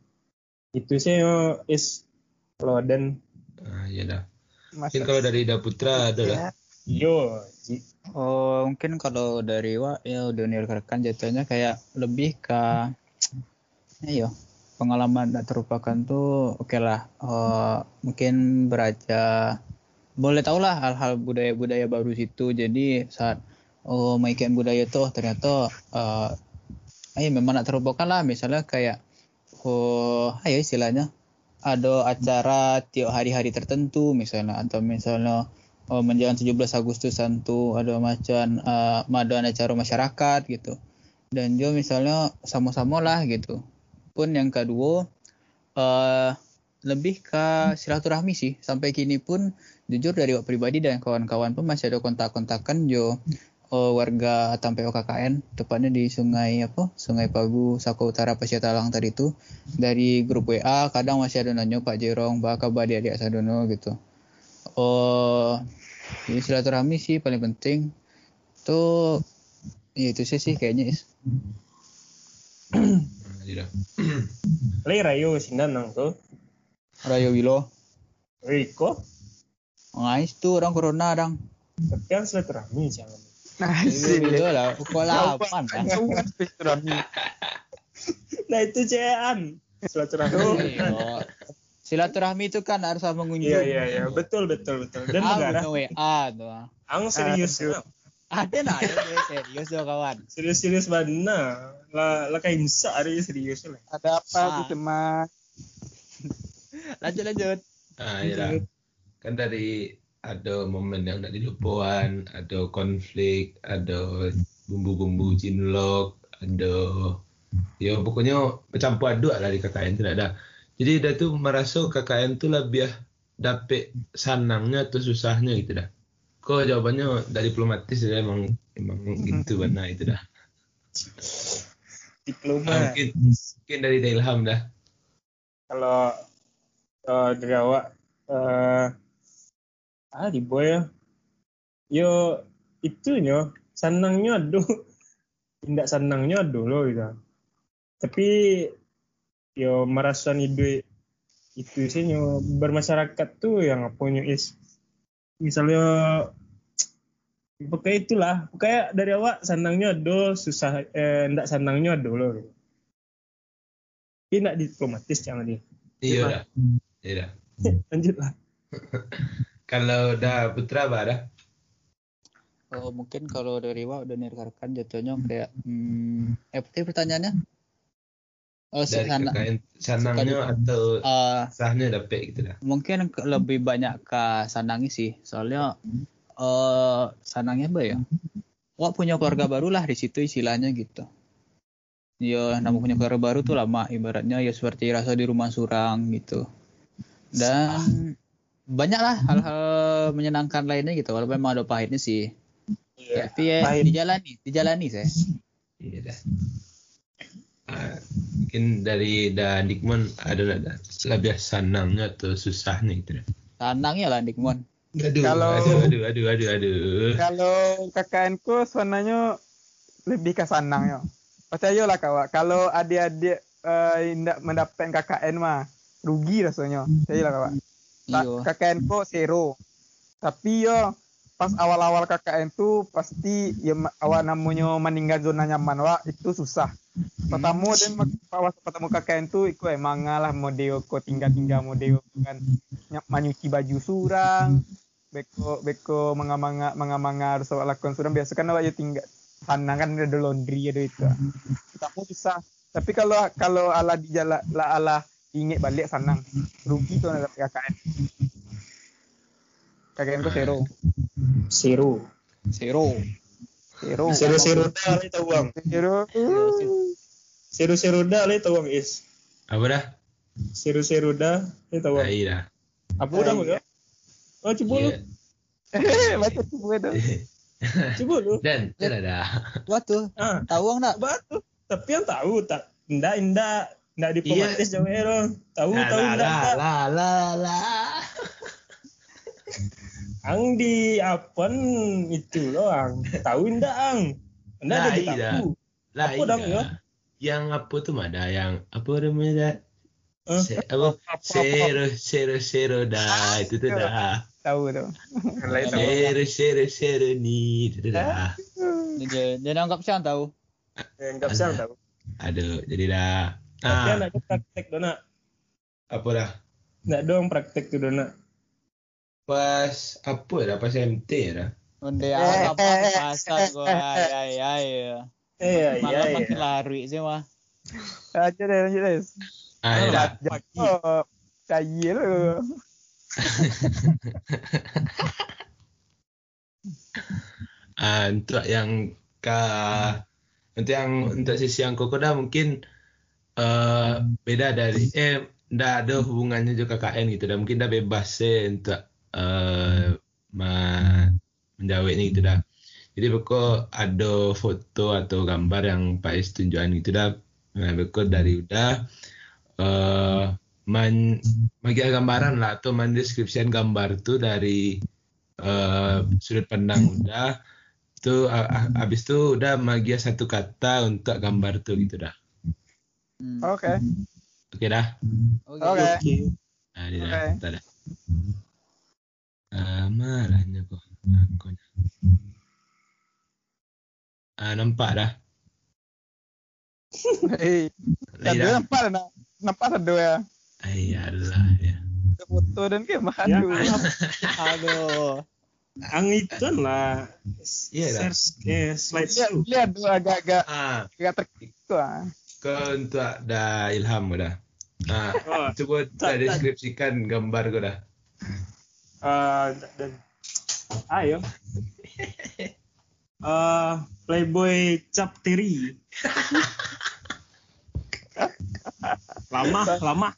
Speaker 3: Itu sih yo is kalau dan
Speaker 1: Ah, iya dah. Mungkin kalau dari Daputra ada lah.
Speaker 3: yo
Speaker 2: Oh, mungkin kalau dari Wak ya udah rekan jatuhnya kayak lebih ke ayo pengalaman tak terlupakan tuh oke lah. Eh, mungkin beraja boleh tau lah hal-hal budaya-budaya baru situ. Jadi saat oh mengikuti budaya tuh ternyata eh ayo memang tak terlupakan lah. Misalnya kayak oh ayo istilahnya ada acara tiap hari-hari tertentu misalnya. Atau misalnya oh, menjelang 17 Agustusan tuh ada macam uh, acara masyarakat gitu. Dan juga misalnya sama-sama lah gitu pun yang kedua eh lebih ke silaturahmi sih. Sampai kini pun jujur dari wak pribadi dan kawan-kawan pun masih ada kontak-kontakan jo eh, warga Tampeo KKN tepatnya di Sungai apa? Sungai Pagu Sako Utara Pasir Talang tadi itu dari grup WA kadang masih ada nanya Pak Jerong bakal adik-adik Sadono? gitu. Oh jadi silaturahmi sih paling penting. Tuh ya itu sih sih kayaknya is
Speaker 1: Ah, iya dah.
Speaker 3: le rayo sindan nang tuh
Speaker 2: Rayo Wilo
Speaker 3: Riko
Speaker 2: ngais tuh orang corona orang
Speaker 3: tapi kan silaturahmi jangan.
Speaker 4: Asik.
Speaker 2: Wilo lah pukul 8 lah
Speaker 4: Jauh silaturahmi.
Speaker 3: nah itu cean. Silaturahmi.
Speaker 2: Silaturahmi itu kan harus sama mengunjung
Speaker 3: Iya iya iya. Betul betul betul. Dan
Speaker 2: Ah,
Speaker 3: negara,
Speaker 2: bukan WA tuh ah.
Speaker 3: ang serius,
Speaker 2: ada nah serius dong kawan
Speaker 3: serius serius mana? Lah lah kayak insa ada yang serius lah.
Speaker 4: Ada apa
Speaker 2: Ah.
Speaker 4: gitu mas?
Speaker 2: lanjut lanjut
Speaker 1: Ah, iya dah. Kan dari ada momen yang tidak dilupakan, ada konflik, ada bumbu-bumbu cinlok, ada ya pokoknya bercampur aduk lah di KKN itu ada. Jadi dia tuh merasa KKN tuh lebih dapet sanangnya atau susahnya gitu dah. Kok jawabannya dari diplomatis ya emang emang gitu benar itu dah.
Speaker 3: Diploma.
Speaker 1: Ah, mungkin mungkin dari Ilham dah.
Speaker 3: Kalau eh, dari awak eh ah di boy ya. Yo itunya senangnya aduh tidak senangnya aduh loh gitu. Tapi yo merasa hidup itu sih nyo bermasyarakat tuh yang punya is misalnya pokoknya itulah pokoknya dari awak senangnya do susah eh ndak senangnya do loh ini ndak diplomatis jangan dia
Speaker 1: Iya dah. Iya dah.
Speaker 3: lanjut lah
Speaker 1: Kalau dah Putra apa dah?
Speaker 2: oh mungkin kalau dari Wak udah nirkarkan jatuhnya kayak hmm, eh pertanyaannya oh
Speaker 1: Dari
Speaker 2: sana
Speaker 1: KKN sanangnya atau
Speaker 2: eh,
Speaker 1: sahnya dapet gitu dah.
Speaker 2: mungkin lebih banyak ke sanangnya sih. Soalnya eh sanangnya apa ya? Wak punya keluarga baru lah di situ istilahnya gitu. Ya namun punya keluarga baru tuh lama. Ibaratnya ya seperti rasa di rumah surang gitu. Dan banyak lah hal-hal menyenangkan lainnya gitu. Walaupun memang ada pahitnya sih.
Speaker 3: Iya.
Speaker 2: tapi ya dijalani dijalani saya
Speaker 1: Iya dah. Ah, mungkin dari dah Dikmon ada lebih sanangnya atau susahnya gitu dah.
Speaker 2: sanangnya lah Dikmon
Speaker 1: Aduh,
Speaker 4: Kalau-
Speaker 1: aduh, aduh, aduh, aduh, aduh.
Speaker 4: Kalau KKN ku sebenarnya lebih ke sanangnya. Percayalah kawan, kalau adik-adik eh, tidak mendapat KKN mah rugi rasanya. Percayalah kawan.
Speaker 2: iyo
Speaker 4: Tak- KKN ku zero. Tapi yo pas awal-awal KKN tu pasti ya awak namanya meninggal zona nyaman wa itu susah. Pertama dan pas pertama KKN tu ikut emang lah model ko tinggal-tinggal model kan ny- menyuci baju surang, beko beko mengamanga mengamanga harus awak lakukan surang biasa kan awak ya tinggal sana kan ada laundry ada itu. Pertama susah. Tapi kalau kalau ala di jala la ala ingat balik sanang rugi tuh ada KKN. KKN ku zero.
Speaker 3: Zero.
Speaker 2: Zero.
Speaker 4: Zero.
Speaker 3: Seru seru dah itu uang.
Speaker 4: Zero.
Speaker 3: Seru seru dah lah itu uang is.
Speaker 1: Apa dah?
Speaker 3: Seru seru dah itu uang.
Speaker 1: Nah, iya.
Speaker 3: Apa udah mau Oh coba lu.
Speaker 4: Baca semua tu.
Speaker 3: coba lu.
Speaker 1: Dan, dan ada.
Speaker 2: Waktu
Speaker 3: Ah,
Speaker 2: tahu nggak?
Speaker 3: batu. Tapi yang tahu tak, ndak ndak ndak
Speaker 1: Iya.
Speaker 3: diplomatis jauh ero. Tahu
Speaker 1: Lah,
Speaker 3: tahu
Speaker 1: lah,
Speaker 3: ndak
Speaker 1: lah,
Speaker 3: ndak.
Speaker 1: lah, lah, lah.
Speaker 3: Ang di apa itu loh ang. Tahu ndak ang. Ndak ada
Speaker 1: iya.
Speaker 3: tahu.
Speaker 1: Lah,
Speaker 3: Apa dong,
Speaker 1: iya.
Speaker 3: ya?
Speaker 1: Yang apa tuh ada yang apa namanya dah? Se, apa? Zero, zero, zero dah. Itu tuh dah.
Speaker 4: Tahu tu.
Speaker 3: Lain tahu.
Speaker 1: Zero, zero, zero ni. Itu tuh dah.
Speaker 2: Dia dia anggap siang tahu.
Speaker 3: Nggak bisa tahu.
Speaker 1: Aduh, jadi dah.
Speaker 3: Tapi
Speaker 1: Ah,
Speaker 3: anak ada praktek dona.
Speaker 1: apa dah?
Speaker 3: Ndak dong praktek tuh dona.
Speaker 1: Pas apa dah? Pas MT dah.
Speaker 2: Onde apa pasal gua ay ay ay.
Speaker 3: Eh, iya
Speaker 2: Malah
Speaker 3: iya.
Speaker 2: makin lari sih mah.
Speaker 4: Lanjut deh, lanjut deh.
Speaker 1: Ah, ya dah.
Speaker 4: Oh, kaya lu.
Speaker 1: Ah, untuk yang ke untuk yang untuk sisi yang kokoda mungkin eh beda dari eh ndak ada hubungannya juga KKN gitu dah mungkin dah bebas sih untuk eh ma, menjawabnya gitu dah jadi pokok ada foto atau gambar yang Pak Is tunjukan gitu dah nah, pokok dari udah eh man bagi gambaran lah atau mendeskripsikan gambar tuh dari eh sudut pandang udah a- habis itu udah magia satu kata untuk gambar tuh gitu dah
Speaker 2: Hmm.
Speaker 4: Oke.
Speaker 1: oke dah
Speaker 2: Oke.
Speaker 4: Oke.
Speaker 3: Oke.
Speaker 1: nah ini dah Dah Ah, marahnya kok aku ah nampak dah
Speaker 4: Hei,
Speaker 1: dah
Speaker 4: nampak dah nak. Nampak satu ya.
Speaker 1: ayalah ya
Speaker 4: foto dan ke mana
Speaker 3: Ya,
Speaker 4: dulu.
Speaker 2: Aduh.
Speaker 3: ang itu lah.
Speaker 1: Iya dah.
Speaker 3: Share eh, slide
Speaker 4: Lihat,
Speaker 3: show.
Speaker 4: lihat dulu agak-agak
Speaker 1: ah
Speaker 4: agak terkikau ah.
Speaker 1: ke untuk dah ilham dah ah
Speaker 3: Oh, Tak,
Speaker 1: dah
Speaker 3: tak.
Speaker 1: deskripsikan gambar kau dah
Speaker 3: eh, dan ayo. Eh, Playboy Cap Terry. lama, lama.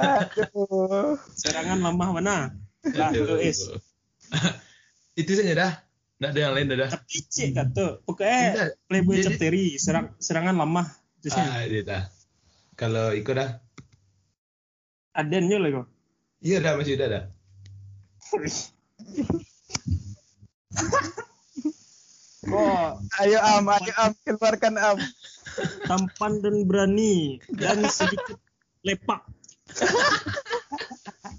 Speaker 4: Aduh.
Speaker 3: Serangan lama mana? Lah, itu is.
Speaker 1: itu saja dah nggak ada yang lain dah
Speaker 3: Tapi cik kata, pokoknya. Playboy Cap Terry, serang, serangan lama. Terus
Speaker 1: ah dia dah kalau ikut dah
Speaker 3: adennya lah kok.
Speaker 1: iya dah masih dah dah
Speaker 3: Kok
Speaker 4: Ayo am, ayo am, keluarkan am.
Speaker 3: tampan dan berani dan sedikit lepak.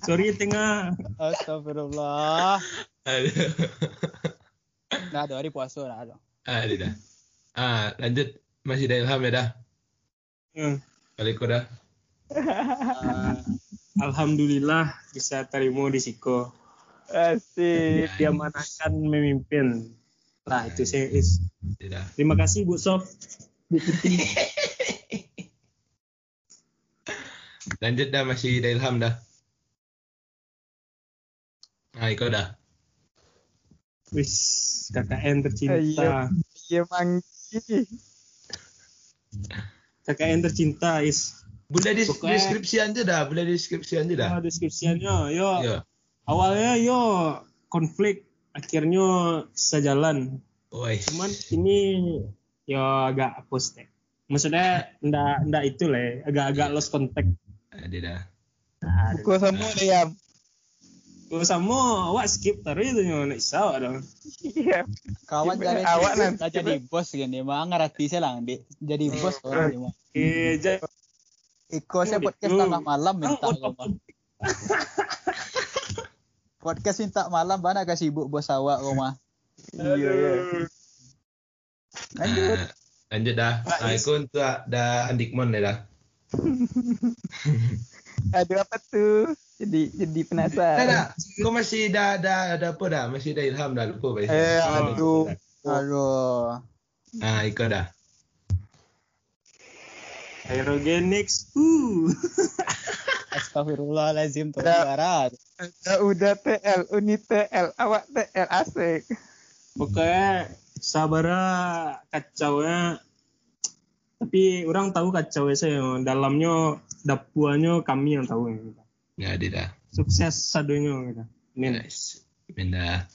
Speaker 3: Sorry tengah.
Speaker 2: Astagfirullah.
Speaker 1: Aduh.
Speaker 2: Nah, hari puasa ada.
Speaker 1: ah dia dah ah lanjut masih ada ilham ya dah
Speaker 3: Hmm.
Speaker 1: kali kau dah
Speaker 3: Eh, Alhamdulillah bisa terima di Siko.
Speaker 4: Asik.
Speaker 3: Dia manakan memimpin. Nah itu saya is.
Speaker 1: dah
Speaker 3: Terima kasih Bu Sof.
Speaker 1: Lanjut dah masih ada ilham dah ah ikut dah
Speaker 3: Wis KKN tercinta.
Speaker 4: Iya mangki.
Speaker 3: KKN tercinta is.
Speaker 1: boleh di
Speaker 3: Pokoknya-
Speaker 1: deskripsian je dah boleh deskripsian je dah
Speaker 3: Nah, deskripsiannya yo
Speaker 1: ya
Speaker 3: awalnya yo konflik akhirnya sejalan.
Speaker 1: Oi.
Speaker 3: Cuman ini yo agak postek. Maksudnya ndak ndak itu lah, agak-agak lost contact.
Speaker 1: Dia dah
Speaker 3: Nah,
Speaker 4: semua deh am.
Speaker 3: Kalau sama awak skip taruh itu nyo nak isau dong.
Speaker 4: Iya.
Speaker 2: Kawan jadi
Speaker 4: awak nanti,
Speaker 2: jadi bos gini mah ngerti saya lang di jadi bos orang ini mah.
Speaker 3: Eh, jadi
Speaker 2: Iko saya podcast
Speaker 3: gitu.
Speaker 2: tengah malam minta kau mah. Podcast minta malam bana kasih sibuk bos awak kau mah.
Speaker 4: Iya, iya.
Speaker 2: Lanjut.
Speaker 1: Ah, lanjut dah ah,
Speaker 3: Is.
Speaker 1: ikut untuk dah andikmon ya dah
Speaker 4: Aduh apa tuh? Jadi jadi penasaran.
Speaker 1: dah. Kau masih dah dah ada apa dah? Masih ada ilham dah lupa Pak.
Speaker 4: Eh, aduh.
Speaker 2: Aduh.
Speaker 1: Ah, ikut dah.
Speaker 3: Aerogenix. Uh.
Speaker 2: Astagfirullahalazim tuh
Speaker 4: Udah.
Speaker 2: barat.
Speaker 4: Udah, udah TL, unit TL, awak TL asik.
Speaker 3: Pokoknya sabara kacaunya tapi orang tahu kacau saya dalamnya dapuannya kami yang tahu gitu.
Speaker 1: Ada dah.
Speaker 3: sukses sadonya gitu. Ini
Speaker 1: Nice. Benda.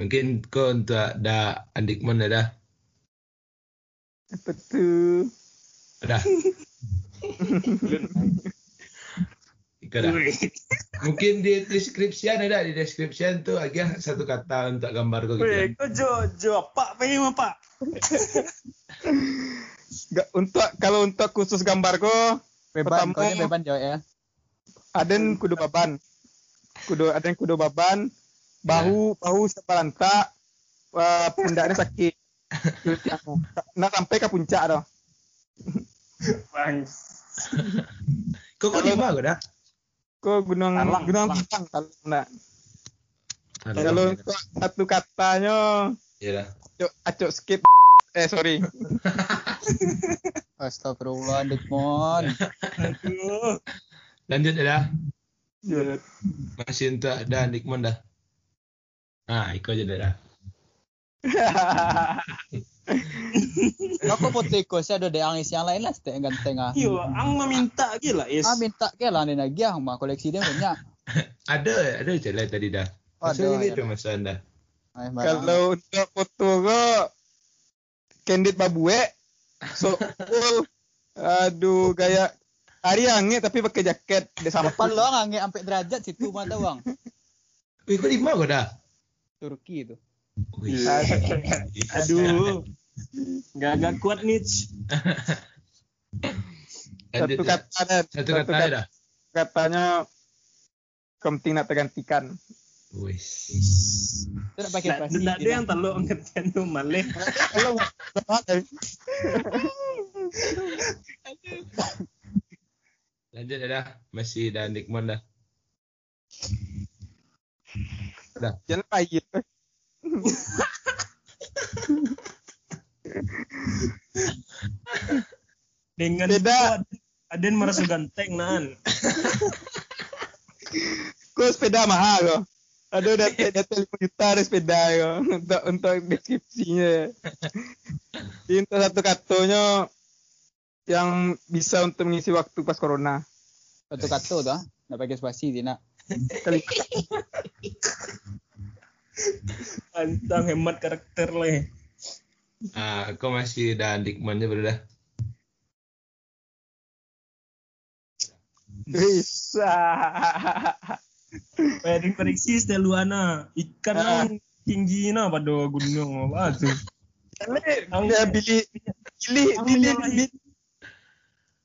Speaker 1: Mungkin kau untuk ada adik mana dah?
Speaker 4: Apa?
Speaker 1: Dah. Ikut dah. Mungkin di deskripsian ada di deskripsian tuh agak satu kata untuk gambar kau gitu.
Speaker 3: Weh, kau jo jo apa pengen apa?
Speaker 4: Gak, untuk kalau untuk khusus gambar ko
Speaker 2: Beban,
Speaker 4: Pertama-
Speaker 2: kau beban jawab ya.
Speaker 4: aden kudu baban. Kudu aden kudu baban, bahu bahu sebalanta, uh, pundaknya sakit. Nah sampai ke puncak dah.
Speaker 3: Bang.
Speaker 1: Kau kau di mana kau dah?
Speaker 4: Ko gunung
Speaker 3: Talang,
Speaker 4: gunung
Speaker 3: talang.
Speaker 4: Talang, talang, nah. Kalau untuk satu katanya,
Speaker 1: Iya dah.
Speaker 4: acok, acok skip. Eh sorry.
Speaker 2: Astagfirullah, Dikmon.
Speaker 3: Aduh.
Speaker 1: Lanjut ya dah. Masih untuk ada Nikmon dah. Ah, ikut aja dah.
Speaker 2: Aku foto ikut saya ada angis yang lain lah, setiap ganteng ah.
Speaker 3: Yo, ang meminta gila yes.
Speaker 2: Ah minta ke lah ni lagi ah, mah koleksi dia banyak.
Speaker 1: Ada, ada je lah tadi dah. Masa ini tu masa anda.
Speaker 4: Kalau untuk foto ko candid babue. So cool. Aduh gaya hari angin tapi pakai jaket dia sama
Speaker 2: Depan lo angin sampai derajat situ mah tahu bang.
Speaker 1: Wih, kau di mana kau dah?
Speaker 2: Turki itu.
Speaker 1: Wih.
Speaker 3: Aduh. Gak gak kuat nih.
Speaker 4: Satu kata dan
Speaker 1: Satu kata aja dah.
Speaker 4: katanya penting nak tergantikan.
Speaker 1: Wih.
Speaker 2: Itu nak pakai plastik.
Speaker 3: Tidak ada yang terlalu ngertian tuh malih.
Speaker 4: Kalau
Speaker 1: Lanjut dah. Masih dah Nikmon dah. Dah.
Speaker 4: jangan pahit.
Speaker 3: Dengan
Speaker 4: Beda.
Speaker 3: Aden merasa ganteng nan.
Speaker 4: Kau sepeda mahal kok. Aduh udah udah lima juta ada sepeda kok untuk untuk deskripsinya. Ini untuk satu katanya yang bisa untuk mengisi waktu pas corona.
Speaker 2: Satu kata tu ah. Nak pakai spasi dia nak.
Speaker 4: Kali
Speaker 3: Antang hemat karakter lah.
Speaker 1: Ah, kau masih dah Nikmonnya baru dah.
Speaker 4: bisa.
Speaker 3: Wedding prediksi Steluana. Ikan
Speaker 4: Ah.
Speaker 3: tinggi na pada gunung apa tuh.
Speaker 4: Dia pilih pilih
Speaker 3: Ang
Speaker 4: pilih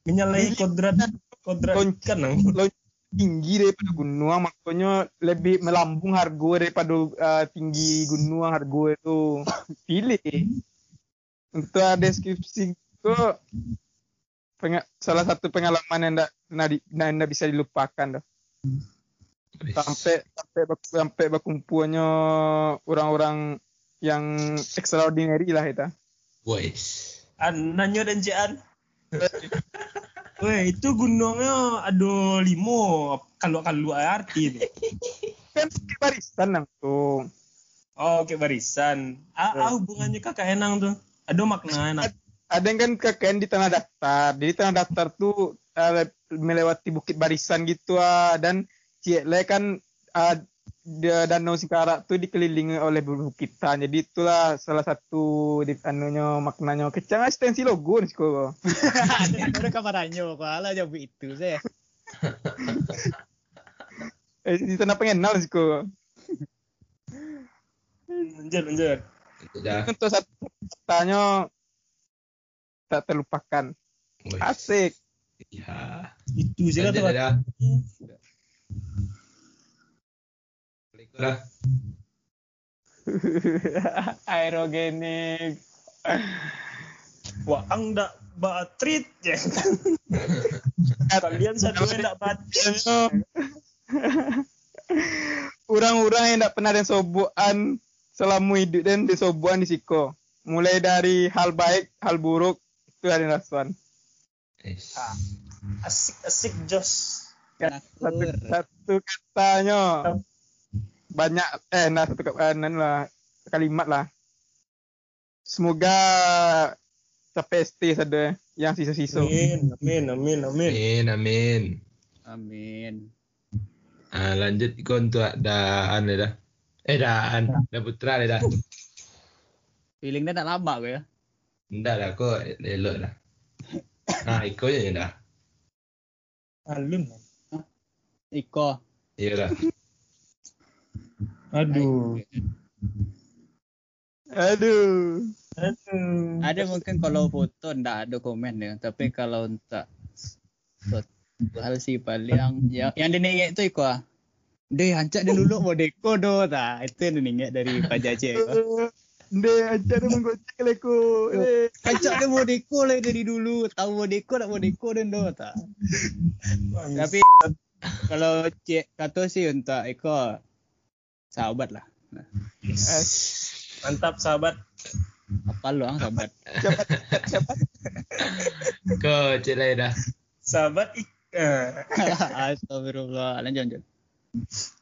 Speaker 3: menyalahi- kodrat kodrat ikan nang.
Speaker 4: Tinggi daripada gunung makanya lebih melambung harga daripada uh, tinggi gunung harga itu pilih untuk deskripsi itu salah satu pengalaman yang tidak tidak bisa dilupakan dah. Sampai sampai sampai berkumpulnya orang-orang yang extraordinary lah itu
Speaker 1: Wih.
Speaker 3: An dan. Weh, itu gunungnya ada limo. Kalau kalau arti itu.
Speaker 4: kan barisan nang tuh
Speaker 3: Oh, kayak barisan. Ah, ah, hubungannya kakak enang tuh. Ada makna enak.
Speaker 4: ada yang kan KKN di tanah daftar jadi tanah daftar tuh uh, melewati bukit barisan gitu ah dan Ciele kan uh, danau Singkarak tuh dikelilingi oleh bukitan jadi itulah salah satu di anunya maknanya. Kecang ekstensi logo nih kok.
Speaker 2: Ada kabarannya kok. Ala jawab itu saya.
Speaker 4: eh, di sana pengenal sih kok.
Speaker 3: Lanjut, lanjut.
Speaker 1: Dah.
Speaker 4: untuk satu katanya tak terlupakan. Asik.
Speaker 1: Ya.
Speaker 3: Itu sih
Speaker 1: Lanjut Dah.
Speaker 4: aerogenik
Speaker 3: Wah, ang dak batrit ya. Kalian satu yang dak batrit.
Speaker 4: orang-orang yang tidak pernah dan sobokan selama hidup dan di sobokan di siko mulai dari hal baik hal buruk itu ada rasuan.
Speaker 3: Ah. Asik asik jos.
Speaker 4: satu, satu katanya banyak eh nah satu kata lah kalimat lah. Semoga sampai ST ada yang sisa-sisa.
Speaker 3: Amin, amin, amin, amin.
Speaker 1: Amin, amin.
Speaker 2: Amin.
Speaker 1: Ah, lanjut kau untuk daan dah. Eh daan, dah putra ya dah.
Speaker 2: Feeling dia tak lama gue ya.
Speaker 1: Enggak lah, kau elok dah. Ah, Iko je dah.
Speaker 3: Alun.
Speaker 2: Iko.
Speaker 1: Iya dah.
Speaker 3: Aduh.
Speaker 4: Aduh.
Speaker 3: Aduh.
Speaker 2: Ada mungkin kalau foto ndak ada komen ya, tapi kalau untuk suatu hal sih paling yang yang dia nengok itu Iko. ah. Deh, hancak dia dulu mau deko do ta. Itu yang dia nengok dari Pak Jace.
Speaker 4: Dia ajar dia menggocek leku. Eh.
Speaker 2: Hancak dia mau deko lah dari dulu. Tahu mau deko tak mau deko dan do ta. Tapi kalau cek kata sih untuk Iko sahabat lah.
Speaker 3: Mantap sahabat.
Speaker 2: Apa lu ang sahabat?
Speaker 4: Cepat, cepat.
Speaker 1: Celai dah.
Speaker 3: Sahabat ik. eh,
Speaker 2: Astagfirullah. Lanjut lanjut.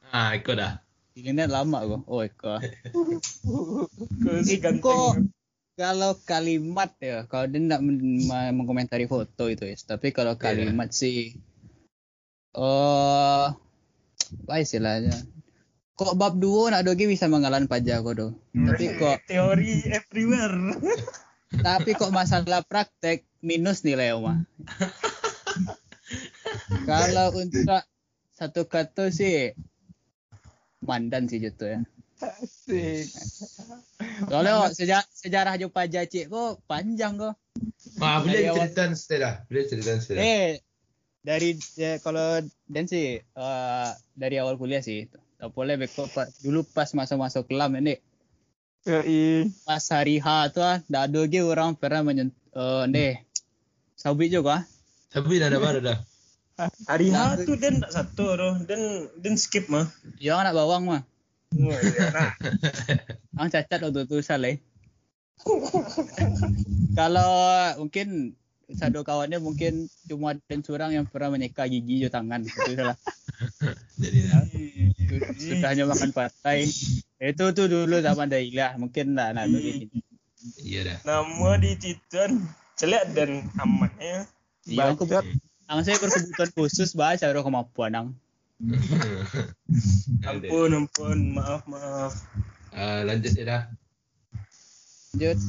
Speaker 1: Ah, Iko dah.
Speaker 2: Ini lama gua. Oh
Speaker 3: si
Speaker 2: Iko
Speaker 3: ganteng.
Speaker 2: kalau kalimat ya, kalau dia tidak men- me- mengkomentari foto itu ya. Tapi kalau
Speaker 1: Iya.
Speaker 2: kalimat sih, oh, apa istilahnya? Kok bab dua nak dogi bisa mengalan pajak kok do. Tapi kok,
Speaker 3: Teori everywhere.
Speaker 2: tapi kok masalah praktek minus nilai oma. kalau untuk satu kata sih mandan sih gitu ya.
Speaker 4: Asik.
Speaker 2: Soalnya sejarah, sejarah jo pajak cik kok panjang kok.
Speaker 1: Ah, boleh cerita sedikit dah. Boleh cerita sedikit.
Speaker 2: Eh, dari ya, kalau dan sih eh, dari awal kuliah sih. Tak boleh beko pa- dulu pas masuk-masuk kelam ini
Speaker 4: Yoi.
Speaker 2: pas hari H tu ah, dah ada lagi orang pernah menyentuh eh deh. Sabit juga. ah.
Speaker 1: Tapi dah ada baru dah.
Speaker 3: Hari H tu dan tak satu roh. Dan dan skip mah.
Speaker 2: Yang anak bawang mah.
Speaker 3: Oh, iya, nah.
Speaker 2: Ang cacat waktu tu salah. Kalau mungkin satu kawannya mungkin cuma dan curang yang pernah menyeka gigi jo tangan itu salah.
Speaker 1: Jadi dah.
Speaker 2: Sudahnya makan partai. Itu tuh dulu zaman Dailah mungkin lah nah begini.
Speaker 1: Iya dah.
Speaker 3: Nama di Titan celak dan aman ya.
Speaker 2: Iya, aku
Speaker 4: Bacot.
Speaker 2: ang saya berkebutuhan khusus bahasa ada kemampuan ang.
Speaker 3: Ampun, ampun, maaf, maaf.
Speaker 1: Ah, lanjut ya dah.
Speaker 2: Lanjut.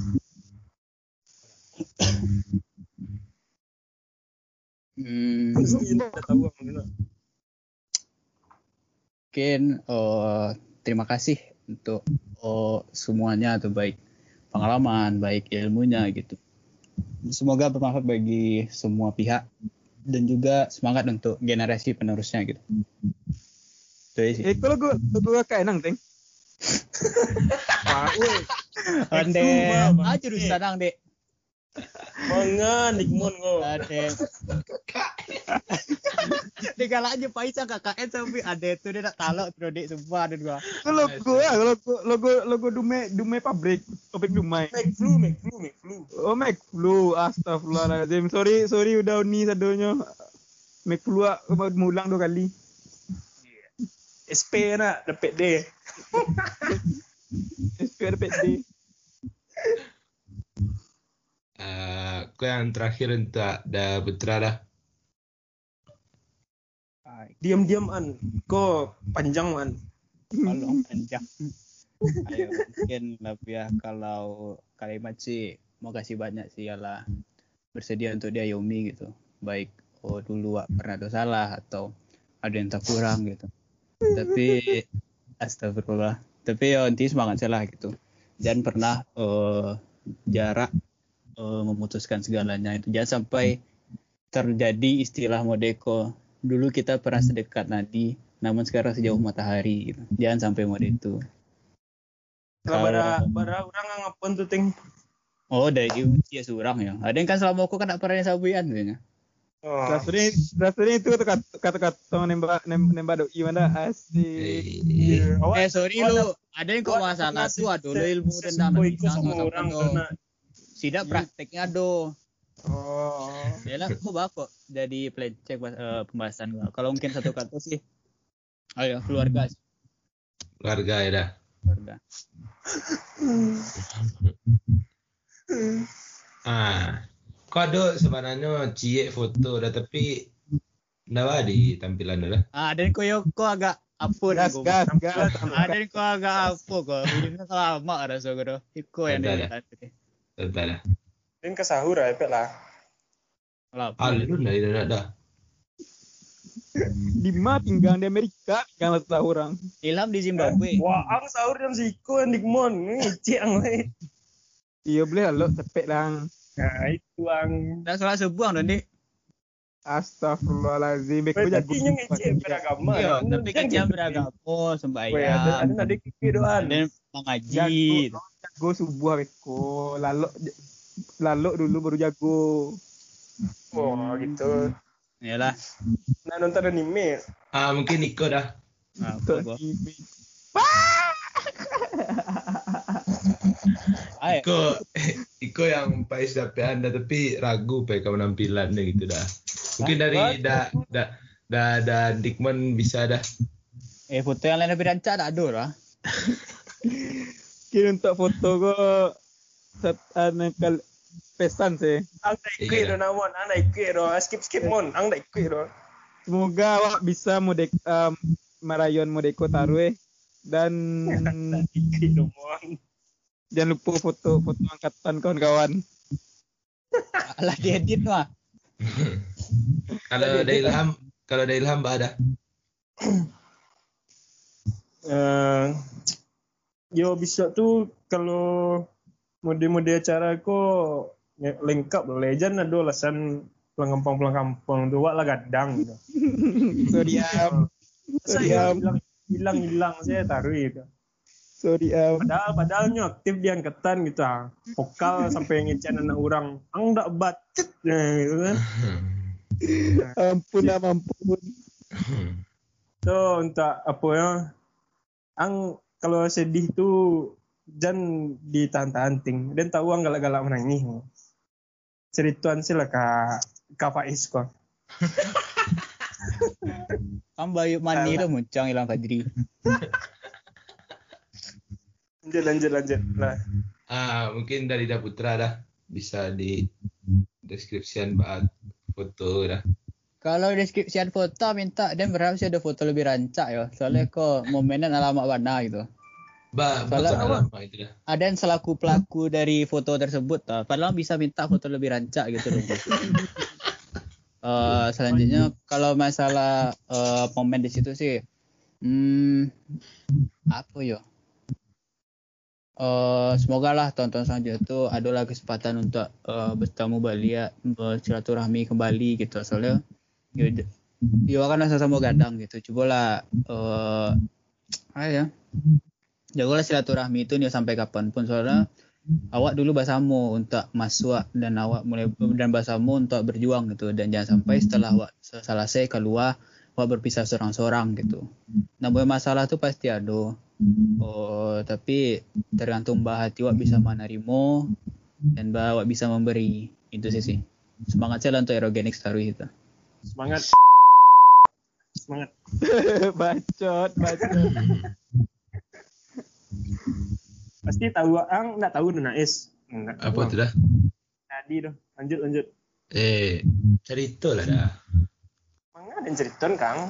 Speaker 2: Hmm, mungkin oh, terima kasih untuk oh, semuanya atau baik pengalaman, baik ilmunya gitu. Semoga bermanfaat bagi semua pihak dan juga semangat untuk generasi penerusnya gitu. Itu aja sih.
Speaker 4: Eh, kalau gua gua kayak nang teng.
Speaker 3: Wah.
Speaker 2: Ande, aja jurusan ang dek.
Speaker 3: Mangan nikmon kau.
Speaker 2: Ade. Galak aja Paisa KKN sampai ada itu dia nak talak terus dek sumpah ada gua.
Speaker 4: Kalau gua ya, gua- logo logo Dume Dume pabrik, pabrik Dumai.
Speaker 3: Make flu, make flu, make flu.
Speaker 4: Oh, Mac Flu. Astagfirullahaladzim. Sorry, sorry udah ni sadonya. Mac Flu ah, mau mulang dua kali.
Speaker 3: SP nak dapat dia.
Speaker 4: SP ada PD.
Speaker 1: Ah, kau yang terakhir untuk dah putra dah.
Speaker 3: Diam-diam an. Kau panjang an.
Speaker 2: Kalau panjang. Ayo mungkin lebih ya kalau kalimat sih mau kasih banyak sih ialah bersedia untuk dia Yomi gitu. Baik oh dulu Wak, pernah ada salah atau ada yang tak kurang gitu. Tapi astagfirullah. Tapi ya intinya semangat saya lah gitu. Jangan pernah eh, jarak eh, memutuskan segalanya itu. Jangan sampai terjadi istilah modeko. Dulu kita pernah sedekat nadi, namun sekarang sejauh matahari gitu. Jangan sampai mode itu.
Speaker 3: Kalau bara orang ngapain tuh ting.
Speaker 2: Oh, dari usia seorang ya. Ada yang kan selama aku kan tak pernah sabuyan sebenarnya.
Speaker 3: Oh.
Speaker 4: Rasanya rasanya itu kata kata kata nembak nem- nembak doi mana asik.
Speaker 1: Eh,
Speaker 2: sorry lu, ada yang kok masalah tuh aduh ilmu tentang
Speaker 3: orang karena
Speaker 2: Tidak prakteknya do.
Speaker 4: Oh.
Speaker 2: Ya lah, kok bakok jadi pelenceng eh, pembahasan gua. Kalau mungkin satu kata sih, ayo keluarga.
Speaker 1: keluarga ya dah.
Speaker 2: keluarga.
Speaker 1: Ah, kok ada sebenarnya cie foto dah tapi Nawa di tampilan dah.
Speaker 2: Ah, dan kau yo kau agak apa
Speaker 4: Gas, gas, gas.
Speaker 2: Ah, dan kau agak apa kau? Ini lama kau dah. Iko yang dia.
Speaker 1: Dah.
Speaker 3: Din ke sahur ya, Pek lah.
Speaker 2: Lah,
Speaker 1: Alun dah dah dah.
Speaker 4: Lima pinggang di Amerika, pinggang satu orang.
Speaker 2: Ilham di Zimbabwe.
Speaker 3: Wah, ang sahur jam siko yang dikmon. Ngicik ang lain.
Speaker 4: Iya boleh lah, lo cepet lang.
Speaker 3: Nah, itu ang.
Speaker 2: Dah solat subuh dah ni.
Speaker 4: Astagfirullahaladzim. Jago.
Speaker 3: tapi yang beragama.
Speaker 2: Iya, tapi kan beragama
Speaker 3: ada
Speaker 2: sembahyang.
Speaker 3: ada nadi kiki doan.
Speaker 2: Dan mengaji.
Speaker 4: Jago, subuh beko. Lalu lalu dulu baru jago.
Speaker 3: Oh, gitu.
Speaker 2: Yalah.
Speaker 3: Nah, nonton anime.
Speaker 1: Ah, mungkin Iko dah.
Speaker 2: Ah.
Speaker 4: TV.
Speaker 2: Ay,
Speaker 1: Iko Iko yang pais dapet anda tapi ragu pe kau penampilan dia gitu dah. Mungkin dari dah dah dah dah Dikman bisa dah.
Speaker 2: eh foto yang lain lebih rancak tak ada lah.
Speaker 4: Kira untuk foto ko set ane kal pesan sih.
Speaker 3: Ang dah ikut do namon, ang dah ikut do. Skip skip mon, ang ikut do.
Speaker 4: Semoga awak bisa modek um, marayon modeko tarwe dan
Speaker 3: mon.
Speaker 4: jangan lupa foto foto angkatan kawan-kawan.
Speaker 2: Alah dia edit mah.
Speaker 1: Kalau ada Ilham, kalau ada Ilham bah ada.
Speaker 3: Eh, yo bisa tuh kalau mode-mode acara ko ya, lengkap. Legend ada alasan pelanggampang-pelanggampang tuh wak lah gadang gitu.
Speaker 4: Sorry am, sorry
Speaker 3: Saya
Speaker 4: am,
Speaker 3: hilang hilang saya taruh gitu.
Speaker 4: sorry am.
Speaker 3: Padahal padahalnya aktif di angkatan gitu ah. Vokal sampai ngecen anak orang. Ang dak bacet nah, gitu kan.
Speaker 4: Ampun am, ampun.
Speaker 3: So untuk apa ya? Ang kalau sedih tuh jangan ditahan-tahan ting. Dan tahu ang galak-galak menangis. Cerituan sih lah kak kak Faiz kok.
Speaker 2: Kan bayu mani tu muncang hilang Fadri.
Speaker 3: Lanjut lanjut lanjut lah.
Speaker 1: Ah, mungkin dari Ida Putra dah bisa di deskripsian bah foto dah.
Speaker 2: Kalau deskripsian foto minta dan berharap sih ada foto lebih rancak ya. Soalnya kok momenan alamat mana gitu.
Speaker 1: Bah,
Speaker 2: Salah
Speaker 1: bukan
Speaker 2: apa? Ada yang selaku pelaku dari foto tersebut tau. Padahal bisa minta foto lebih rancak gitu loh. Eh, selanjutnya kalau masalah eh, momen di situ sih hmm, apa yo Eh, semoga lah tonton selanjutnya itu adalah kesempatan untuk eh, bertemu balik bersilaturahmi kembali gitu soalnya yo, yo kan sama gadang gitu cobalah eh apa ya jagalah silaturahmi itu nih sampai kapan pun soalnya awak dulu bersama untuk masuk dan awak mulai dan bersama untuk berjuang gitu dan jangan sampai setelah awak selesai keluar awak berpisah seorang-seorang gitu. Namun masalah tuh pasti ada. Oh, tapi tergantung bah hati awak bisa menerima dan bah awak bisa memberi. Itu sih sih. Semangat saya lah untuk aerogenik story itu.
Speaker 3: Semangat. Semangat.
Speaker 4: bacot, bacot.
Speaker 3: Pasti tahu ang enggak tahu tuh Nais. Enggak.
Speaker 1: Apa tu dah?
Speaker 3: Tadi tuh. Lanjut lanjut.
Speaker 1: Eh, cerita lah dah.
Speaker 3: Mangga ada yang ceriton Kang.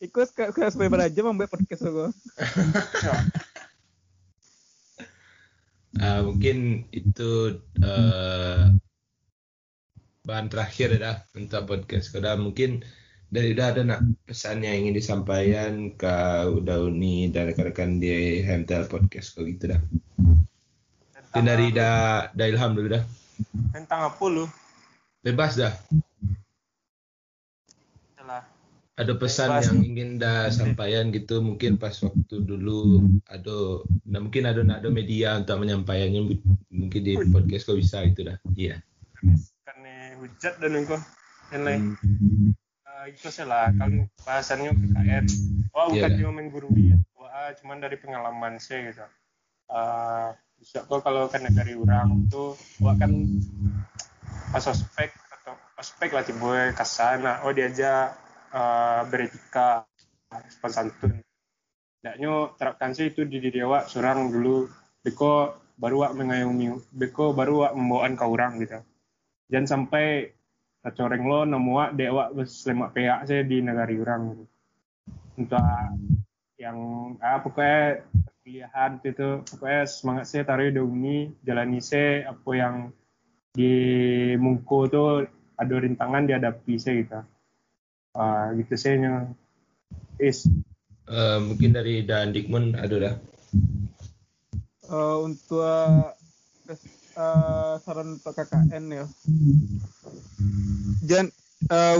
Speaker 4: Ikut ke ke supaya beraja membuat podcast aku.
Speaker 1: Ah, mungkin itu eh, bahan terakhir dah untuk podcast. Kalau mungkin dari udah ada nak pesan yang ingin disampaikan ke udah uni dan rekan-rekan di Hemtel Podcast kau gitu dah. Mungkin dari dah dah ilham dulu dah.
Speaker 3: tentang apa lu?
Speaker 1: Bebas dah.
Speaker 3: Salah.
Speaker 1: Ada pesan
Speaker 3: Bebas.
Speaker 1: yang ingin dah sampaikan gitu mungkin pas waktu dulu ada nah mungkin ada ada media untuk menyampaikannya mungkin di podcast kau bisa itu dah. Iya.
Speaker 3: Karena hujat dan engkau. Yang lain.
Speaker 1: Hmm.
Speaker 3: Eh, itu salah kalau bahasannya PKN wah
Speaker 1: Iya,
Speaker 3: bukan
Speaker 1: dah.
Speaker 3: cuma main guru dia wah cuman dari pengalaman saya gitu Eh, bisa kok kalau kan dari orang tuh wah kan pas ospek atau ospek lah tiba kasana oh diajak eh, beretika sopan santun Daknyo terapkan sih itu di diri awak seorang dulu beko baru wak mengayomi beko baru wak membawaan kau orang gitu. Jangan sampai coreng lo nemu wak dek wak selemak peak saya di negara orang. Untuk yang ah pokoknya pilihan itu pokoknya semangat saya taruh di uni jalani saya apa yang di mungku tuh ada rintangan dihadapi saya gitu. Uh, gitu saya yang is
Speaker 1: Uh, mungkin dari Dan Dikmun ada dah.
Speaker 4: Uh, untuk uh, saran untuk KKN ya. Jangan uh,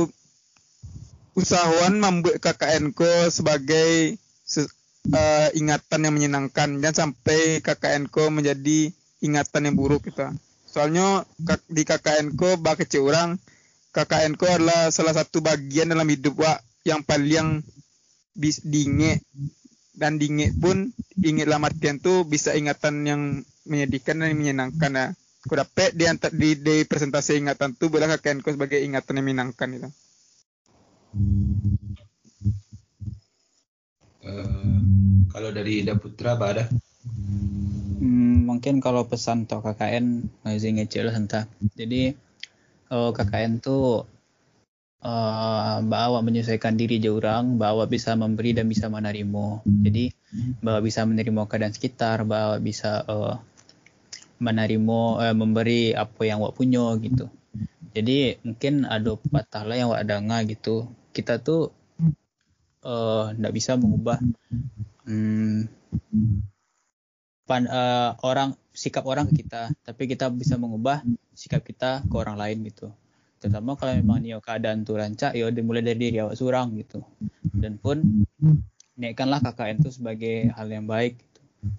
Speaker 4: usahawan membuat KKN ko sebagai uh, ingatan yang menyenangkan dan sampai KKN ko menjadi ingatan yang buruk kita. Soalnya di KKN ko bak kecil orang KKN ko adalah salah satu bagian dalam hidup wa yang paling bis dinge dan dinge pun ingat artian tuh bisa ingatan yang menyedihkan dan menyenangkan ya. Aku dapat di, di, di presentasi ingatan tuh boleh kakek sebagai ingatan yang menyenangkan itu.
Speaker 1: Uh, kalau dari Ida Putra apa ada?
Speaker 2: Hmm, mungkin kalau pesan untuk KKN masih ngecil entah. Jadi uh, KKN tuh uh, bahwa menyesuaikan diri orang bahwa bisa memberi dan bisa menerima jadi bahwa bisa menerima keadaan sekitar bahwa bisa uh, menerima uh, memberi apa yang wak punya gitu. Jadi mungkin ada patah lah yang wak dengar gitu. Kita tuh tidak uh, bisa mengubah um, pan, uh, orang sikap orang ke kita. Tapi kita bisa mengubah sikap kita ke orang lain gitu. Terutama kalau memang nio keadaan tuh rancak ya dimulai dari diri awak seorang gitu. Dan pun naikkanlah KKN itu sebagai hal yang baik.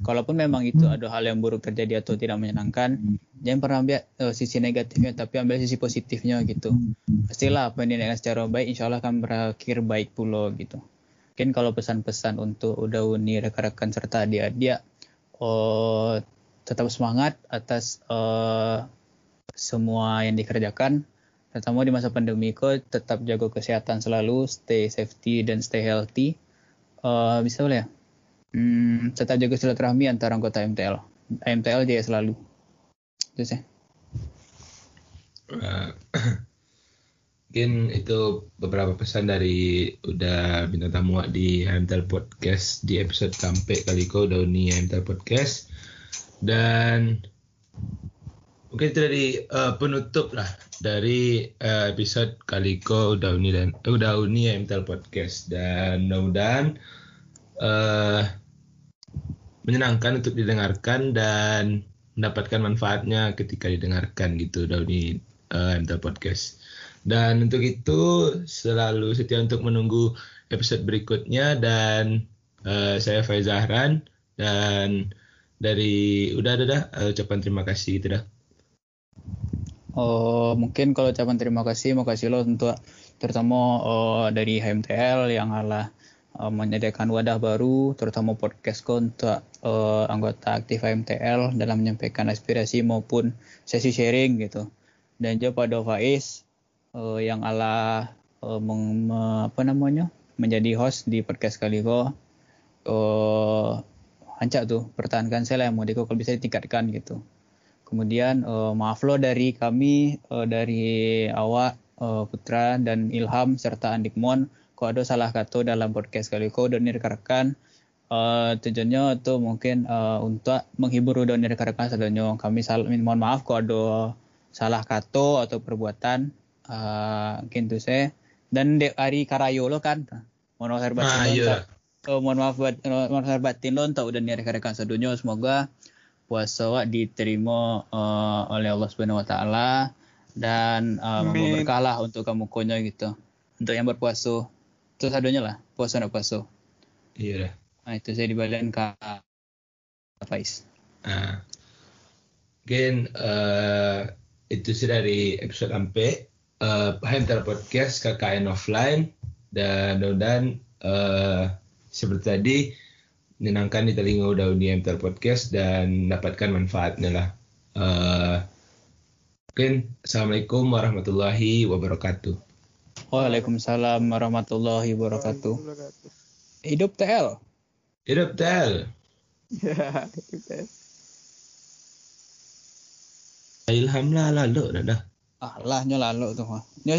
Speaker 2: Kalaupun memang itu ada hal yang buruk terjadi atau tidak menyenangkan jangan pernah ambil uh, sisi negatifnya tapi ambil sisi positifnya gitu. Pastilah apa yang dinaikkan secara baik insya Allah akan berakhir baik pula gitu. Mungkin kalau pesan-pesan untuk udah uni rekan-rekan serta adik-adik oh, tetap semangat atas uh, semua yang dikerjakan. Terutama di masa pandemi ko tetap jaga kesehatan selalu stay safety dan stay healthy. Uh, bisa boleh ya hmm, tetap jaga silaturahmi antara anggota MTL MTL dia selalu. Itu sih.
Speaker 1: Uh, mungkin itu beberapa pesan dari udah bintang tamu di MTL Podcast di episode sampai kali kau udah uni MTL Podcast. Dan mungkin itu dari uh, penutup lah dari uh, episode Kaliko Dauni dan uh, Dauni MTL Podcast. Dan mudah-mudahan uh, menyenangkan untuk didengarkan dan mendapatkan manfaatnya ketika didengarkan gitu Dauni uh, MTL Podcast. Dan untuk itu selalu setia untuk menunggu episode berikutnya dan uh, saya Faiz Zahran dan dari udah ada dah ucapan terima kasih gitu dah.
Speaker 2: Oh, mungkin kalau ucapan terima kasih, mau kasih lo untuk terutama oh, dari HMTL yang adalah uh, menyediakan wadah baru, terutama podcast untuk uh, anggota aktif HMTL dalam menyampaikan aspirasi maupun sesi sharing gitu. Dan juga pada Faiz uh, yang ala uh, meng, me, apa namanya menjadi host di podcast kali kok. Uh, hancak tuh pertahankan saya lah yang mau kalau bisa ditingkatkan gitu. Kemudian uh, maaf lo dari kami uh, dari awak Putra dan Ilham serta Andikmon ada salah kata dalam podcast kali kau dan rekan uh, tujuannya itu mungkin uh, untuk menghibur dan rekan-rekan sebenarnya kami sal mohon maaf kok ada salah kata atau perbuatan uh, mungkin tuh saya dan dek hari karayo lo kan mohon maaf batin ah, iya. uh, mohon maaf buat mohon maaf batin lo untuk udah rekan-rekan sedunia semoga puasa wak diterima uh, oleh Allah Subhanahu Wa Taala dan uh, berkah lah untuk kamu konya gitu. Untuk yang berpuasa itu sadonya lah puasa nak puasa.
Speaker 1: Iya dah.
Speaker 2: Nah, itu saya dibalikin ke Faiz.
Speaker 1: Ah. Mungkin uh, itu sih dari episode sampai uh, Hunter Podcast KKN offline dan mudah-mudahan uh, seperti tadi menyenangkan di telinga udah di Podcast dan dapatkan manfaatnya lah. Uh, mungkin Assalamualaikum warahmatullahi wabarakatuh.
Speaker 2: Waalaikumsalam warahmatullahi wabarakatuh. Hidup TL.
Speaker 1: Hidup tel.
Speaker 4: Ya, gitu.
Speaker 1: Ilham lah lalu dah dah.
Speaker 2: Ah lah nyo lalu tu mah. Nyo